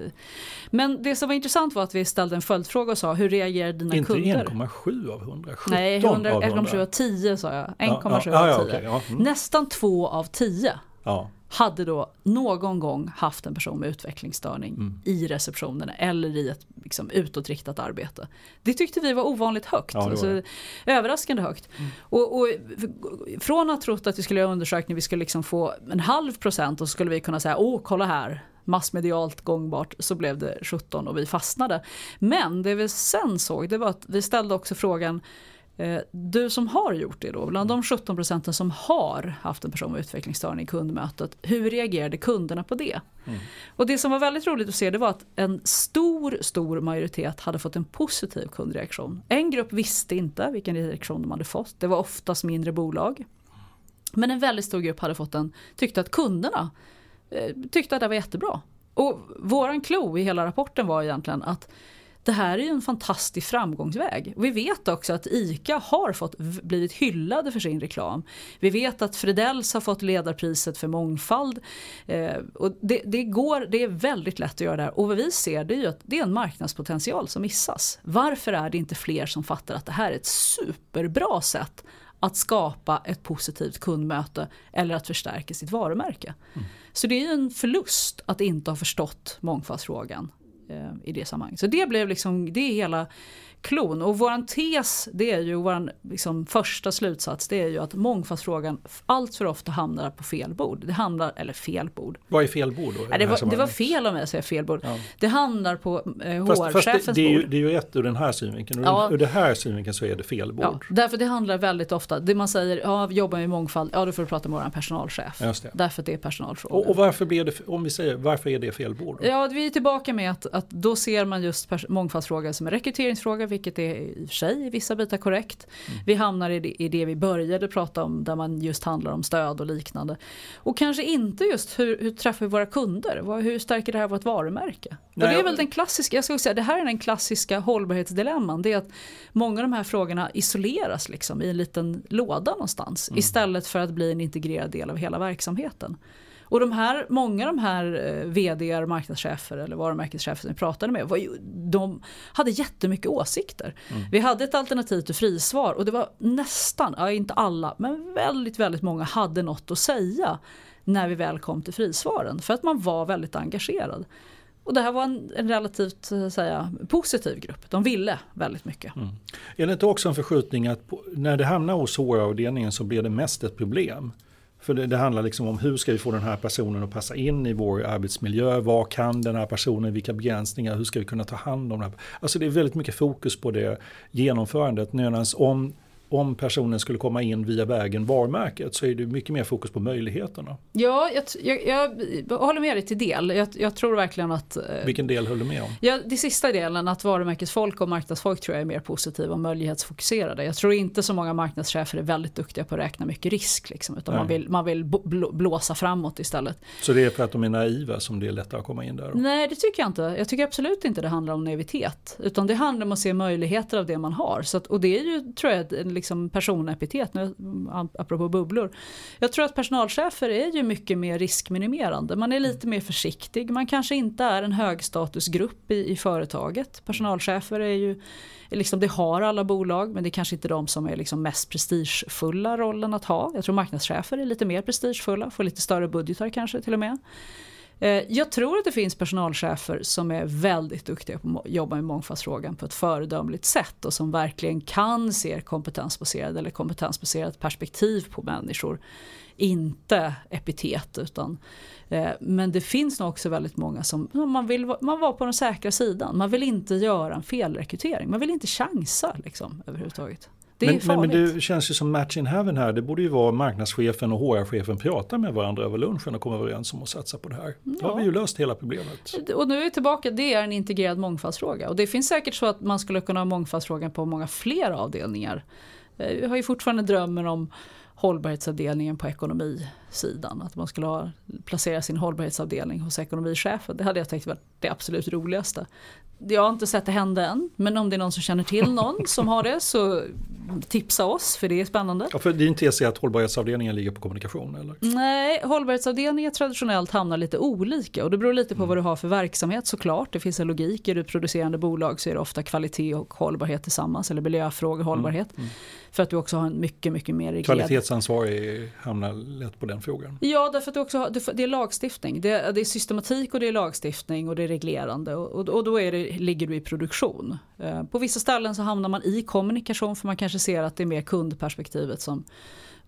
Men det som var intressant var att vi ställde en följdfråga och sa hur reagerar dina Inte kunder? Inte 1,7 av 100, 17 Nej, 100, av 100. 1,7 av 10 sa jag. 1,7 Ja, ja, av 10. ja, ja, mm. Nästan två av 10 Ja. Hade då någon gång haft en person med utvecklingsstörning Mm. i receptionen eller i ett liksom, utåtriktat arbete. Det tyckte vi var ovanligt högt, Ja, var alltså, överraskande högt. Och, och, från att ha trott att vi skulle göra undersökning, vi skulle liksom få en halv procent och så skulle vi kunna säga åh kolla här, massmedialt gångbart så blev det 17 och vi fastnade. Men det vi sen såg det var att vi ställde också frågan Du som har gjort det då, bland de 17 procenten som har haft en person med utvecklingsstörning i kundmötet, hur reagerade kunderna på det? Och det som var väldigt roligt att se det var att en stor, stor majoritet hade fått en positiv kundreaktion. En grupp visste inte vilken reaktion de hade fått, det var oftast mindre bolag. Men en väldigt stor grupp hade fått en, tyckte att kunderna eh, tyckte att det var jättebra. Och våran klo i hela rapporten var egentligen att det här är ju en fantastisk framgångsväg. Och vi vet också att ICA har fått, blivit hyllade för sin reklam. Vi vet att Fredells har fått ledarpriset för mångfald. Eh, och det, det, går, det är väldigt lätt att göra det här. Och vad vi ser det är ju att det är en marknadspotential som missas. Varför är det inte fler som fattar att det här är ett superbra sätt att skapa ett positivt kundmöte eller att förstärka sitt varumärke. Så det är ju en förlust att inte ha förstått mångfaldsfrågan eh, i det sammanhanget. Så det blev liksom, det är hela klon. Och våran tes, det är ju våran liksom första slutsats, det är ju att mångfaldsfrågan allt för ofta hamnar på fel bord. Det handlar, eller fel bord. Vad är fel bord då? Nej, det, var, det var fel mig att säga fel bord. Ja. Det handlar på eh, det, HR-chefens det, är ju, bord. det är ju ett ur den här synvinkeln. Ur, Ja. ur det här synvinkeln så är det fel bord. Ja, därför det handlar väldigt ofta, det man säger, ja jobbar med mångfald, ja då får du prata med vår personalchef. Därför att det är personalfrågor. Och, och varför blir det, om vi säger, varför är det fel bord? Då? Ja, vi är tillbaka med att, att då ser man just mångfaldsfrågan som en rekryteringsfråga, vilket är i och för sig i vissa bitar korrekt. Vi hamnar i det, i det vi började prata om, där man just handlar om stöd och liknande. Och kanske inte just hur, hur träffar vi våra kunder? Hur stärker det här vårt varumärke? och Nej, det är och- väl den klassiska, jag skulle säga, det här är den klassiska hållbarhetsdilemman. Det är att många av de här frågorna isoleras liksom i en liten låda någonstans. Istället för att bli en integrerad del av hela verksamheten. Och de här, många av de här eh, vd, marknadschefer eller varumärkeschefer som vi pratade med, var ju, de hade jättemycket åsikter. Vi hade ett alternativ till frisvar och det var nästan, ja inte alla, men väldigt, väldigt många hade något att säga när vi väl kom till frisvaren. För att man var väldigt engagerad. Och det här var en, en relativt att säga, positiv grupp. De ville väldigt mycket. Är det inte också en förskjutning att på, när det hamnar hos HR-avdelningen så blir det mest ett problem? För det, det handlar liksom om hur ska vi få den här personen att passa in i vår arbetsmiljö? Vad kan den här personen? Vilka begränsningar? Hur ska vi kunna ta hand om det här? Alltså det är väldigt mycket fokus på det genomförandet. Medan om, om personen skulle komma in via vägen varumärket så är det mycket mer fokus på möjligheterna. Ja, jag, jag, jag håller med dig till del. Jag, jag tror verkligen att eh, Vilken del höll du med om? Ja, det sista delen, att varumärkesfolk och marknadsfolk tror jag är mer positiva och möjlighetsfokuserade. Jag tror inte så många marknadschefer är väldigt duktiga på att räkna mycket risk. Liksom, utan man vill, man vill blå- blåsa framåt istället. Så det är för att de är naiva som det är lättare att komma in där? Då? Nej, det tycker jag inte. Jag tycker absolut inte det handlar om naivitet. Utan det handlar om att se möjligheter av det man har. Så att, och det är ju, tror jag, liksom personepitet, nu, apropå bubblor. Jag tror att personalchefer är ju mycket mer riskminimerande. Man är lite mer försiktig. Man kanske inte är en högstatusgrupp i, i företaget. Personalchefer är ju, liksom, det har alla bolag, men det är kanske inte de som är liksom mest prestigefulla rollen att ha. Jag tror marknadschefer är lite mer prestigefulla, får lite större budgetar kanske till och med. Eh, jag tror att det finns personalchefer som är väldigt duktiga på att jobba med mångfaldsfrågan på ett föredömligt sätt och som verkligen kan se kompetensbaserad eller kompetensbaserat perspektiv på människor. Inte epitet utan eh, men det finns nog också väldigt många som man vill man var på den säkra sidan. Man vill inte göra en felrekrytering. Man vill inte chansa liksom överhuvudtaget. Det är men, farligt. men det känns ju som match in heaven här. Det borde ju vara marknadschefen och HR-chefen pratar med varandra över lunchen och kommer överens om att satsa på det här. Då har vi ju löst hela problemet. Och nu är vi tillbaka, det är en integrerad mångfaldsfråga. Och det finns säkert så att man skulle kunna ha mångfaldsfrågan på många fler avdelningar. Eh, Vi har ju fortfarande drömmen om hållbarhetsavdelningen på ekonomisidan. Att man skulle ha, placera sin hållbarhetsavdelning hos ekonomichefen. Det hade jag tänkt var det absolut roligaste. Jag har inte sett det hända än, men om det är någon som känner till någon som har det så tipsa oss för det är spännande. Ja, för din tes är att hållbarhetsavdelningen ligger på kommunikation eller? Nej, hållbarhetsavdelningar traditionellt hamnar lite olika och det beror lite på vad du har för verksamhet såklart. Det finns en logik, är du ett producerande bolag så är det ofta kvalitet och hållbarhet tillsammans eller miljöfrågor, hållbarhet. För att du också har en mycket, mycket mer reglerad Kvalitetsansvarig hamnar lätt på den frågan. Ja, därför att du också har, det är lagstiftning. Det är, det är systematik och det är lagstiftning och det är reglerande. Och, och, och då är det, ligger du i produktion. Eh, på vissa ställen så hamnar man i kommunikation för man kanske ser att det är mer kundperspektivet som,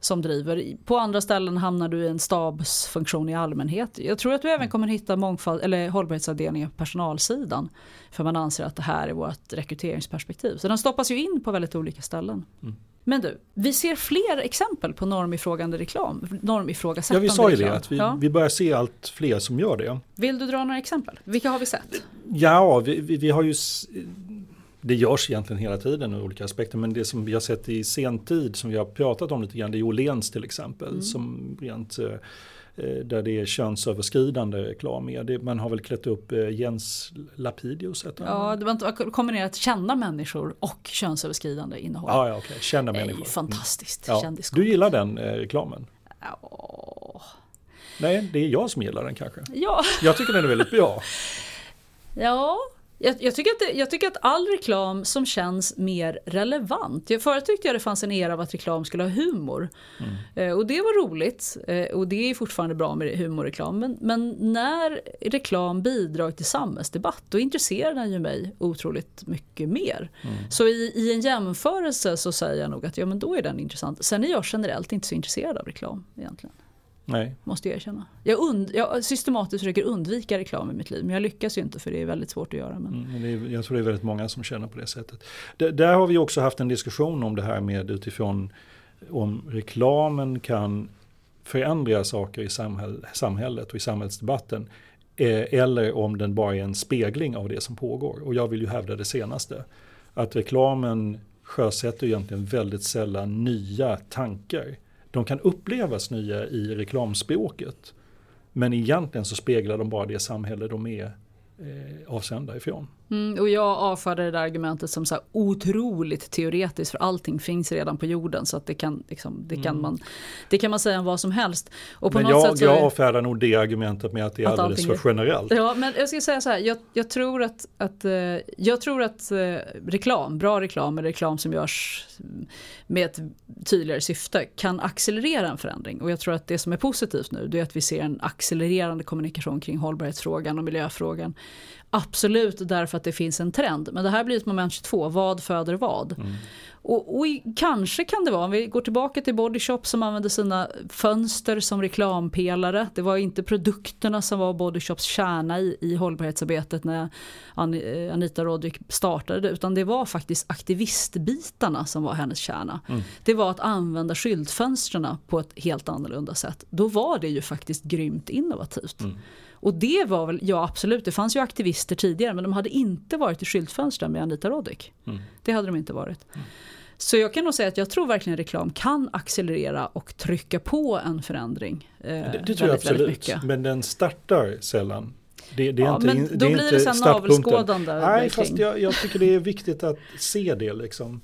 som driver. På andra ställen hamnar du i en stabsfunktion i allmänhet. Jag tror att du även kommer hitta mångfald, eller hållbarhetsavdelningar på personalsidan. För man anser att det här är vårt rekryteringsperspektiv. Så den stoppas ju in på väldigt olika ställen. Mm. Men du, vi ser fler exempel på normifrågande reklam. Ja, Normifrågasättande vi sa ju det, reklam. att vi, ja. vi börjar se allt fler som gör det. Vill du dra några exempel? Vilka har vi sett? Ja, vi, vi, vi har ju det görs egentligen hela tiden ur olika aspekter men det som vi har sett i sen tid som vi har pratat om lite grann det är Åhléns till exempel som rent eh, där det är könsöverskridande reklam med. Man har väl klätt upp eh, Jens heter han. Ja, det var inte kombinerat kända människor och könsöverskridande innehåll. Ja, ja okej. Kända Det är människor. ju fantastiskt. Ja. Du gillar den eh, reklamen? Ja. Nej, det är jag som gillar den kanske. Ja, Jag tycker den är väldigt bra. ja. Jag, jag, tycker att det, jag tycker att all reklam som känns mer relevant. Jag, förut tyckte jag det fanns en era av att reklam skulle ha humor. Eh, och det var roligt. Eh, och det är fortfarande bra med humorreklam. Men, men när reklam bidrar till samhällsdebatt då intresserar den ju mig otroligt mycket mer. Så i, i en jämförelse så säger jag nog att ja, men då är den intressant. Sen är jag generellt inte så intresserad av reklam egentligen. Nej. Måste jag erkänna. Jag, und, jag systematiskt försöker undvika reklam i mitt liv men jag lyckas ju inte för det är väldigt svårt att göra. Men... Mm, är, jag tror det är väldigt många som känner på det sättet. D- där har vi också haft en diskussion om det här med utifrån om reklamen kan förändra saker i samhäll, samhället och i samhällsdebatten. Eh, eller om den bara är en spegling av det som pågår. Och jag vill ju hävda det senaste. Att reklamen sjösätter egentligen väldigt sällan nya tankar. De kan upplevas nya i reklamspråket. Men egentligen så speglar de bara det samhälle de är eh, avsända ifrån. Mm, och jag avfärdar det där argumentet som så här otroligt teoretiskt för allting finns redan på jorden så att det kan, liksom, det kan, man, det kan man säga om vad som helst. Och på Mm. Men något jag, sätt så jag är- avfärdar nog det argumentet med att det är Att alldeles för generellt. Ja, men jag ska säga så här, jag, jag tror att, att, eh, jag tror att eh, reklam, bra reklam, eller reklam som görs med ett tydligare syfte kan accelerera en förändring. Och jag tror att det som är positivt nu det är att vi ser en accelererande kommunikation kring hållbarhetsfrågan och miljöfrågan. Absolut därför att det finns en trend, men det här blir ett moment 22, vad föder vad? Och, och i, kanske kan det vara, om vi går tillbaka till Body Shop som använde sina fönster som reklampelare. Det var inte produkterna som var Body Shops kärna i, i hållbarhetsarbetet när eh, Anita Roddick startade utan det var faktiskt aktivistbitarna som var hennes kärna. Det var att använda skyltfönstren på ett helt annorlunda sätt. Då var det ju faktiskt grymt innovativt. Och det var väl, ja absolut, det fanns ju aktivister tidigare men de hade inte varit i skyltfönstren med Anita Roddick. Det hade de inte varit. Så jag kan nog säga att jag tror verkligen reklam kan accelerera och trycka på en förändring. Eh, Det, det tror jag väldigt, väldigt absolut. Men den startar sällan. Det, det är Ja, inte, men då det blir det sen navelskådande Nej, fast jag, jag tycker det är viktigt att se det liksom.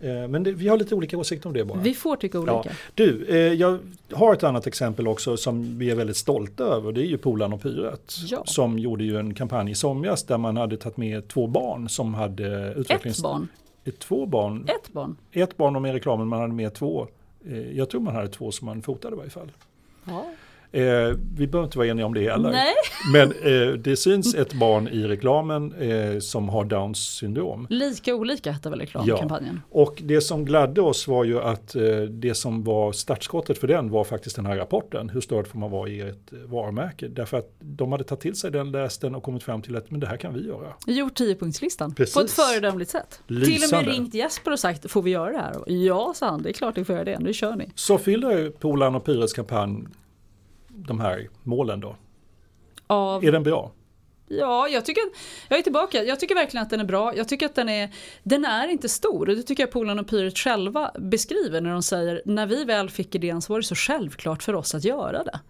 Eh, Men det, vi har lite olika åsikter om det bara. Vi får tycka olika. Ja. Du, eh, jag har ett annat exempel också som vi är väldigt stolta över. Det är ju Polarn och Pyret. Ja. Som gjorde ju en kampanj i somras där man hade tagit med två barn som hade utvecklings... Ett barn. Två barn. Ett barn. Ett barn och med reklamen, man hade med två. Eh, Jag tror man hade två som man fotade i varje fall. Ja. Eh, vi behöver inte vara eniga om det heller. Nej. Men eh, det syns ett barn i reklamen eh, som har Downs syndrom. Lika olika hette väl reklamkampanjen? Och det som gladde oss var ju att eh, det som var startskottet för den var faktiskt den här rapporten. Hur störd får man vara i ett eh, varumärke? Därför att de hade tagit till sig den, läst den och kommit fram till att men det här kan vi göra. Gjort 10-punktslistan Precis. på ett föredömligt sätt. Till och Lysande. med ringt Jesper och sagt får vi göra det här? Och Ja, sa han, det är klart ni får göra det, nu kör ni. Så fyller Polarn och Pyrets kampanj de här målen då? Av, Är den bra? ja, jag tycker, jag är tillbaka, jag tycker verkligen att den är bra. Jag tycker att den är, den är inte stor och det tycker jag Polarn och Pyret själva beskriver när de säger när vi väl fick idén så var det så självklart för oss att göra det.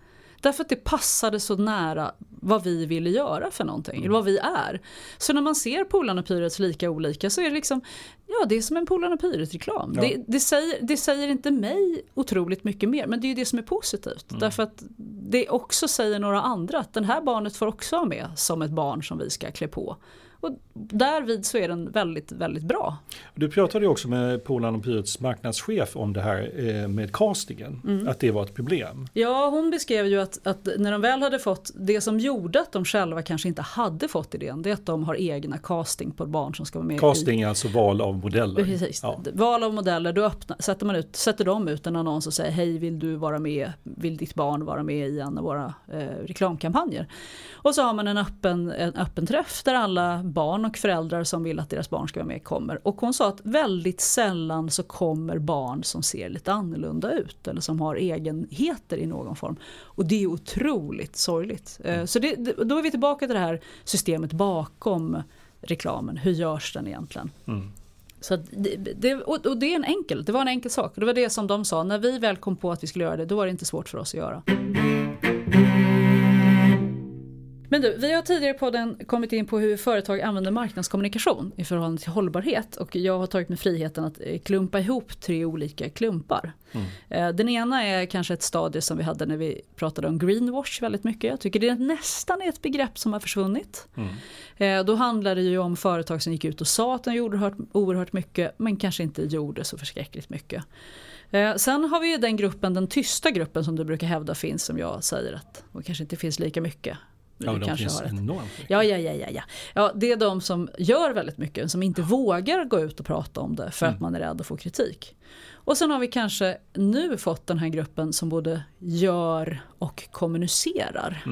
Därför att det passade så nära vad vi ville göra för någonting, eller vad vi är. Så när man ser Polarn och Pyrets lika olika så är det liksom, ja det är som en Polarn och Pyret-reklam. Ja. Det, det, säger, det säger inte mig otroligt mycket mer, men det är ju det som är positivt. Därför att det också säger några andra att den här barnet får också vara med som ett barn som vi ska klä på. Och därvid så är den väldigt, väldigt bra. Du pratade ju också med Polan och Pyrets marknadschef om det här eh, med castingen, Mm. att det var ett problem. Ja, hon beskrev ju att, att när de väl hade fått det som gjorde att de själva kanske inte hade fått idén, det är att de har egna casting på barn som ska vara med i Casting är alltså val av modeller. Precis. Ja. Val av modeller, då öppnar, sätter, man ut, sätter de ut en annons och säger hej vill du vara med, vill ditt barn vara med i en av våra eh, reklamkampanjer. Och så har man en öppen, en öppen träff där alla barn och föräldrar som vill att deras barn ska vara med kommer. Och hon sa att väldigt sällan så kommer barn som ser lite annorlunda ut eller som har egenheter i någon form. Och det är otroligt sorgligt. Eh, Så det, då är vi tillbaka till det här systemet bakom reklamen. Hur görs den egentligen? Mm. Så det, det, och och det är en enkel, det var en enkel sak. Det var det som de sa, när vi väl kom på att vi skulle göra det, då var det inte svårt för oss att göra. Men du, vi har tidigare på den kommit in på hur företag använder marknadskommunikation i förhållande till hållbarhet och jag har tagit mig friheten att eh, klumpa ihop tre olika klumpar. Eh, Den ena är kanske ett stadie som vi hade när vi pratade om greenwash väldigt mycket. Jag tycker det nästan är ett begrepp som har försvunnit. Eh, Då handlar det ju om företag som gick ut och sa att de gjorde oerhört, oerhört mycket men kanske inte gjorde så förskräckligt mycket. Sen har vi ju den gruppen, den tysta gruppen som du brukar hävda finns som jag säger att och kanske inte finns lika mycket. Ja, Du de kanske finns har enormt. Ja, ja, ja, ja, ja. ja, det är de som gör väldigt mycket, som inte vågar gå ut och prata om det för att man är rädd att få kritik. Och sen har vi kanske nu fått den här gruppen som både gör och kommunicerar.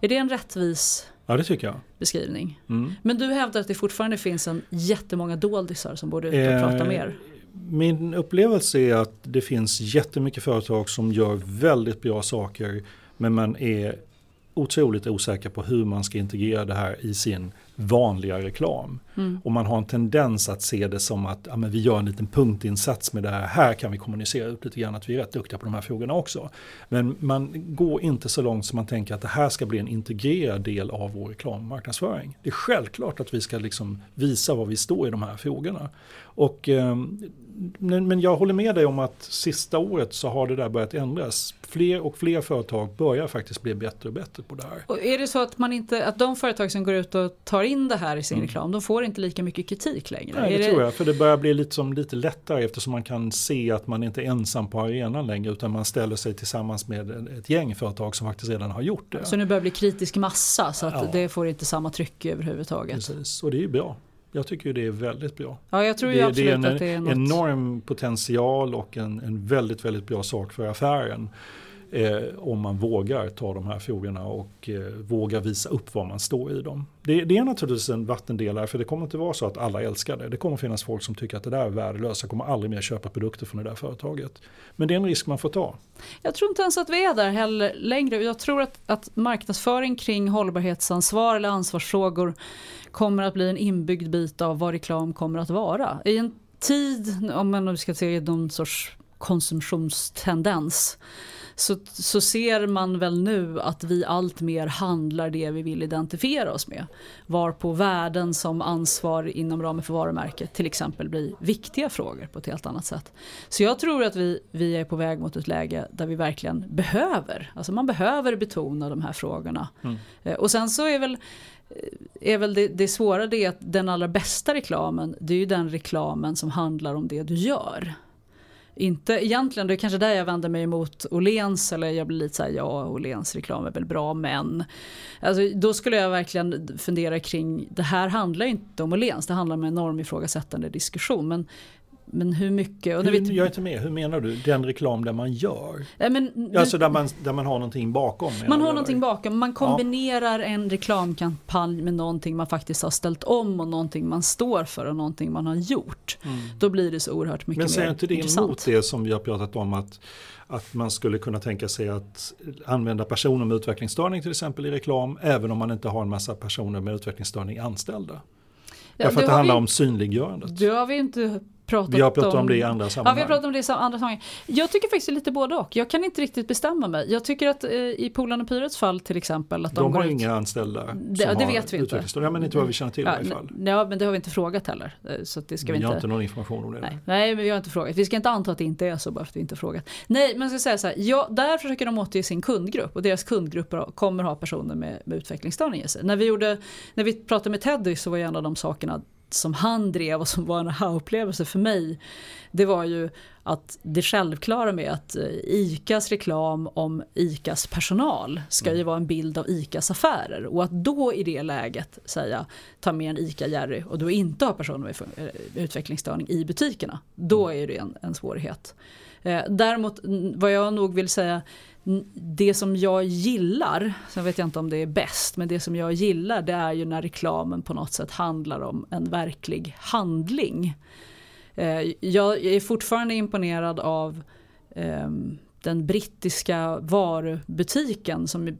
Är det en rättvis Ja, det tycker jag. beskrivning? Mm. Men du hävdar att det fortfarande finns en jättemånga doldisar som borde ut och Eh, prata mer. Min upplevelse är att det finns jättemycket företag som gör väldigt bra saker men man är otroligt osäker på hur man ska integrera det här i sin vanliga reklam. Och man har en tendens att se det som att ja, men vi gör en liten punktinsats med det här. Här kan vi kommunicera ut lite grann att vi är rätt duktiga på de här frågorna också. Men man går inte så långt som man tänker att det här ska bli en integrerad del av vår reklammarknadsföring. Det är självklart att vi ska liksom visa var vi står i de här frågorna. Och, ehm, men, jag håller med dig om att sista året så har det där börjat ändras. Fler och fler företag börjar faktiskt bli bättre och bättre på det här. Och är det så att, man inte, att de företag som går ut och tar in det här i sin reklam, de får inte lika mycket kritik längre? Mm. Nej, är det tror jag, för det börjar bli lite, som lite lättare eftersom man kan se att man inte är ensam på arenan längre utan man ställer sig tillsammans med ett gäng företag som faktiskt redan har gjort det. Så nu börjar det bli kritisk massa så att Ja. det får inte samma tryck överhuvudtaget. Precis, och det är ju bra. Jag tycker ju det är väldigt bra. Ja, jag tror det, absolut det är en att det är något. enorm potential och en, en väldigt, väldigt bra sak för affären. Eh, om man vågar ta de här frågorna och eh, vågar visa upp var man står i dem. Det, det är naturligtvis en vattendelare för det kommer inte vara så att alla älskar det. Det kommer finnas folk som tycker att det där är värdelöst. Jag kommer aldrig mer köpa produkter från det där företaget. Men det är en risk man får ta. Jag tror inte ens att vi är där heller längre. Jag tror att, att marknadsföring kring hållbarhetsansvar eller ansvarsfrågor kommer att bli en inbyggd bit av vad reklam kommer att vara. I en tid, om man nu ska se någon sorts konsumtionstendens, så, så ser man väl nu att vi allt mer handlar det vi vill identifiera oss med. Varpå värden som ansvar inom ramen för varumärket till exempel blir viktiga frågor på ett helt annat sätt. Så jag tror att vi, vi är på väg mot ett läge där vi verkligen behöver, alltså man behöver betona de här frågorna. Eh, Och sen så är väl är väl det, det svåra det är att den allra bästa reklamen det är ju den reklamen som handlar om det du gör. Inte egentligen, det är kanske där jag vänder mig emot Åhléns eller jag blir lite såhär ja Åhléns reklam är väl bra men. Alltså, då skulle jag verkligen fundera kring, det här handlar ju inte om Åhléns, det handlar om en normifrågasättande diskussion. Men, men hur mycket? Och Hur, vi, jag är inte med, hur menar du? Den reklam där man gör? Nej, men, Alltså där man, där man har någonting bakom? Man du, har någonting bakom, man kombinerar en reklamkampanj med någonting man faktiskt har ställt om och någonting man står för och någonting man har gjort. Då blir det så oerhört mycket Mm. Men säger mer inte det intressant. emot det som vi har pratat om att, att man skulle kunna tänka sig att använda personer med utvecklingsstörning till exempel i reklam även om man inte har en massa personer med utvecklingsstörning anställda? Ja, Därför att det handlar vi- om synliggörandet. Det har vi inte pratat Vi har pratat om, om det i andra Ja, sammanhang. vi har pratat om det i andra sammanhang. Jag tycker faktiskt lite både och. Jag kan inte riktigt bestämma mig. Jag tycker att eh, i Polan och Pyrets fall till exempel att de, de har ut... inga anställda Det- som det har vet vi inte. Ja, men inte vad vi känner till i Ja, varje fall. n- ja, men det har vi inte frågat heller. eh, Så det ska vi Vi har inte... inte någon information om det. Nej, nej, men vi har inte frågat. Vi ska inte anta att det inte är så bara för att vi inte har frågat. Nej, men jag ska säga så här. Ja, där försöker de återge sin kundgrupp och deras kundgrupper kommer ha personer med, med utvecklingsstörning i sig. När vi, gjorde, när vi pratade med Teddy så var ju en av de sakerna som han drev och som var en aha-upplevelse för mig. Det var ju att det självklara med att eh, ICAs reklam om ICAs personal ska ju vara en bild av ICAs affärer. Och att då i det läget säga ta med en ICA-Jerry och då inte ha personer med eh, utvecklingsstörning i butikerna. Då är det en, en svårighet. Eh, däremot vad jag nog vill säga det som jag gillar, sen vet jag inte om det är bäst, men det som jag gillar det är ju när reklamen på något sätt handlar om en verklig handling. Eh, jag är fortfarande imponerad av ehm, den brittiska varubutiken som eh,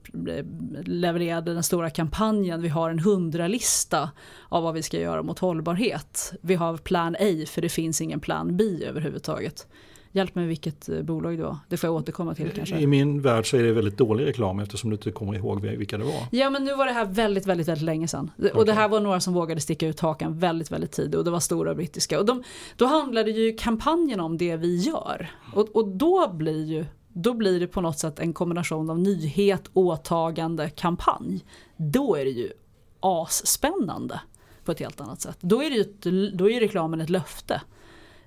levererade den stora kampanjen. Vi har en hundralista av vad vi ska göra mot hållbarhet. Vi har plan A för det finns ingen plan B överhuvudtaget. Hjälp mig vilket eh, bolag det var. Det får jag återkomma till kanske. I min värld så är det väldigt dålig reklam eftersom du inte kommer ihåg vilka det var. Ja men nu var det här väldigt, väldigt, väldigt länge sedan. Och det här var några som vågade sticka ut hakan väldigt, väldigt tidigt och det var stora brittiska. Och de, då handlade ju kampanjen om det vi gör. Och, och då blir ju då blir det på något sätt en kombination av nyhet, åtagande, kampanj. Då är det ju asspännande på ett helt annat sätt. Då är, det ju då är reklamen ett löfte.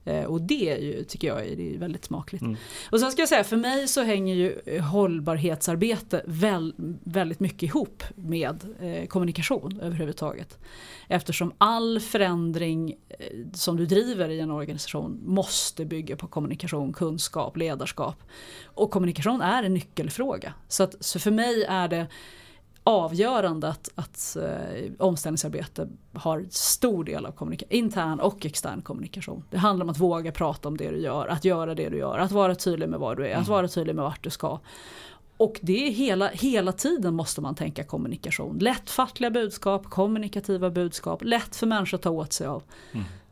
Eh, och det är ju, tycker jag är, väldigt smakligt. Och sen ska jag säga, för mig så hänger ju eh, hållbarhetsarbete väl, väldigt mycket ihop med eh, kommunikation överhuvudtaget. Eftersom all förändring eh, som du driver i en organisation måste bygga på kommunikation, kunskap, ledarskap. Och kommunikation är en nyckelfråga. Så, att, så för mig är det avgörande att, att eh, omställningsarbete har stor del av intern och extern kommunikation. Det handlar om att våga prata om det du gör, att göra det du gör, att vara tydlig med vad du är, att vara tydlig med vart du ska. Och det är hela, hela tiden måste man tänka kommunikation. Lättfattliga budskap, kommunikativa budskap, lätt för människor att ta åt sig av.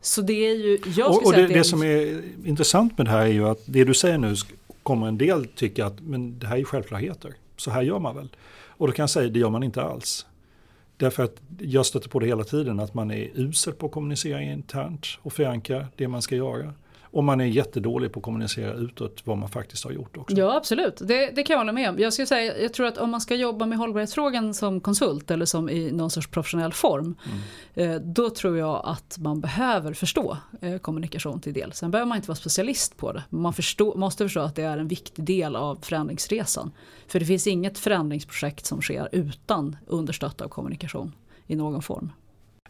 Så det är ju, Och, och det, det, det är som är intressant med det här är ju att det du säger nu kommer en del tycka att men det här är självklarheter. Så här gör man väl. Och då kan jag säga det gör man inte alls. Därför att jag stöter på det hela tiden att man är usel på att kommunicera internt och förankra det man ska göra. Och man är jättedålig på att kommunicera utåt vad man faktiskt har gjort också. Ja absolut, det, det kan jag hålla med om. Jag, ska säga, jag tror att om man ska jobba med hållbarhetsfrågan som konsult eller som i någon sorts professionell form. Eh, då tror jag att man behöver förstå eh, kommunikation till del. Sen behöver man inte vara specialist på det. Men man förstå, måste förstå att det är en viktig del av förändringsresan. För det finns inget förändringsprojekt som sker utan understött av kommunikation i någon form.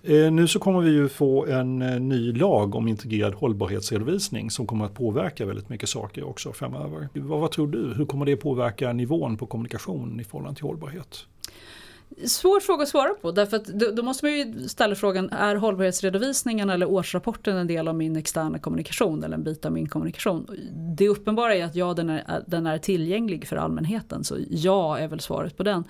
Eh, nu så kommer vi ju få en eh, ny lag om integrerad hållbarhetsredovisning som kommer att påverka väldigt mycket saker också framöver. Vad, vad tror du? Hur kommer det påverka nivån på kommunikation i förhållande till hållbarhet? Svår fråga att svara på därför att då, då måste man ju ställa frågan är hållbarhetsredovisningen eller årsrapporten en del av min externa kommunikation eller en bit av min kommunikation? Det uppenbara är att ja den är, den är tillgänglig för allmänheten så ja är väl svaret på den.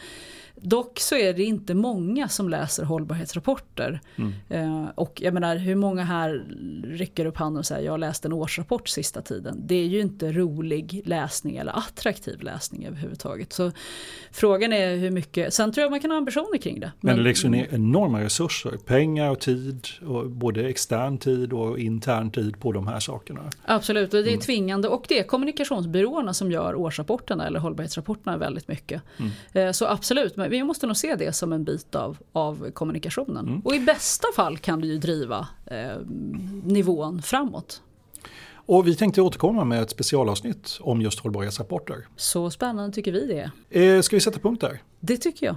Dock så är det inte många som läser hållbarhetsrapporter. Eh, och jag menar hur många här rycker upp handen och säger jag har läst en årsrapport sista tiden. Det är ju inte rolig läsning eller attraktiv läsning överhuvudtaget. Så frågan är hur mycket, sen tror jag man kan ha ambitioner kring det. Men det läggs ju ner enorma resurser, pengar och tid, och både extern tid och intern tid på de här sakerna. Absolut, och det är tvingande och det är kommunikationsbyråerna som gör årsrapporterna eller hållbarhetsrapporterna väldigt mycket. Eh, Så absolut, men vi måste nog se det som en bit av, av kommunikationen. Och i bästa fall kan det ju driva eh, nivån framåt. Och vi tänkte återkomma med ett specialavsnitt om just hållbarhetsrapporter. Så spännande tycker vi det är. Eh, ska vi sätta punkt där? Det tycker jag.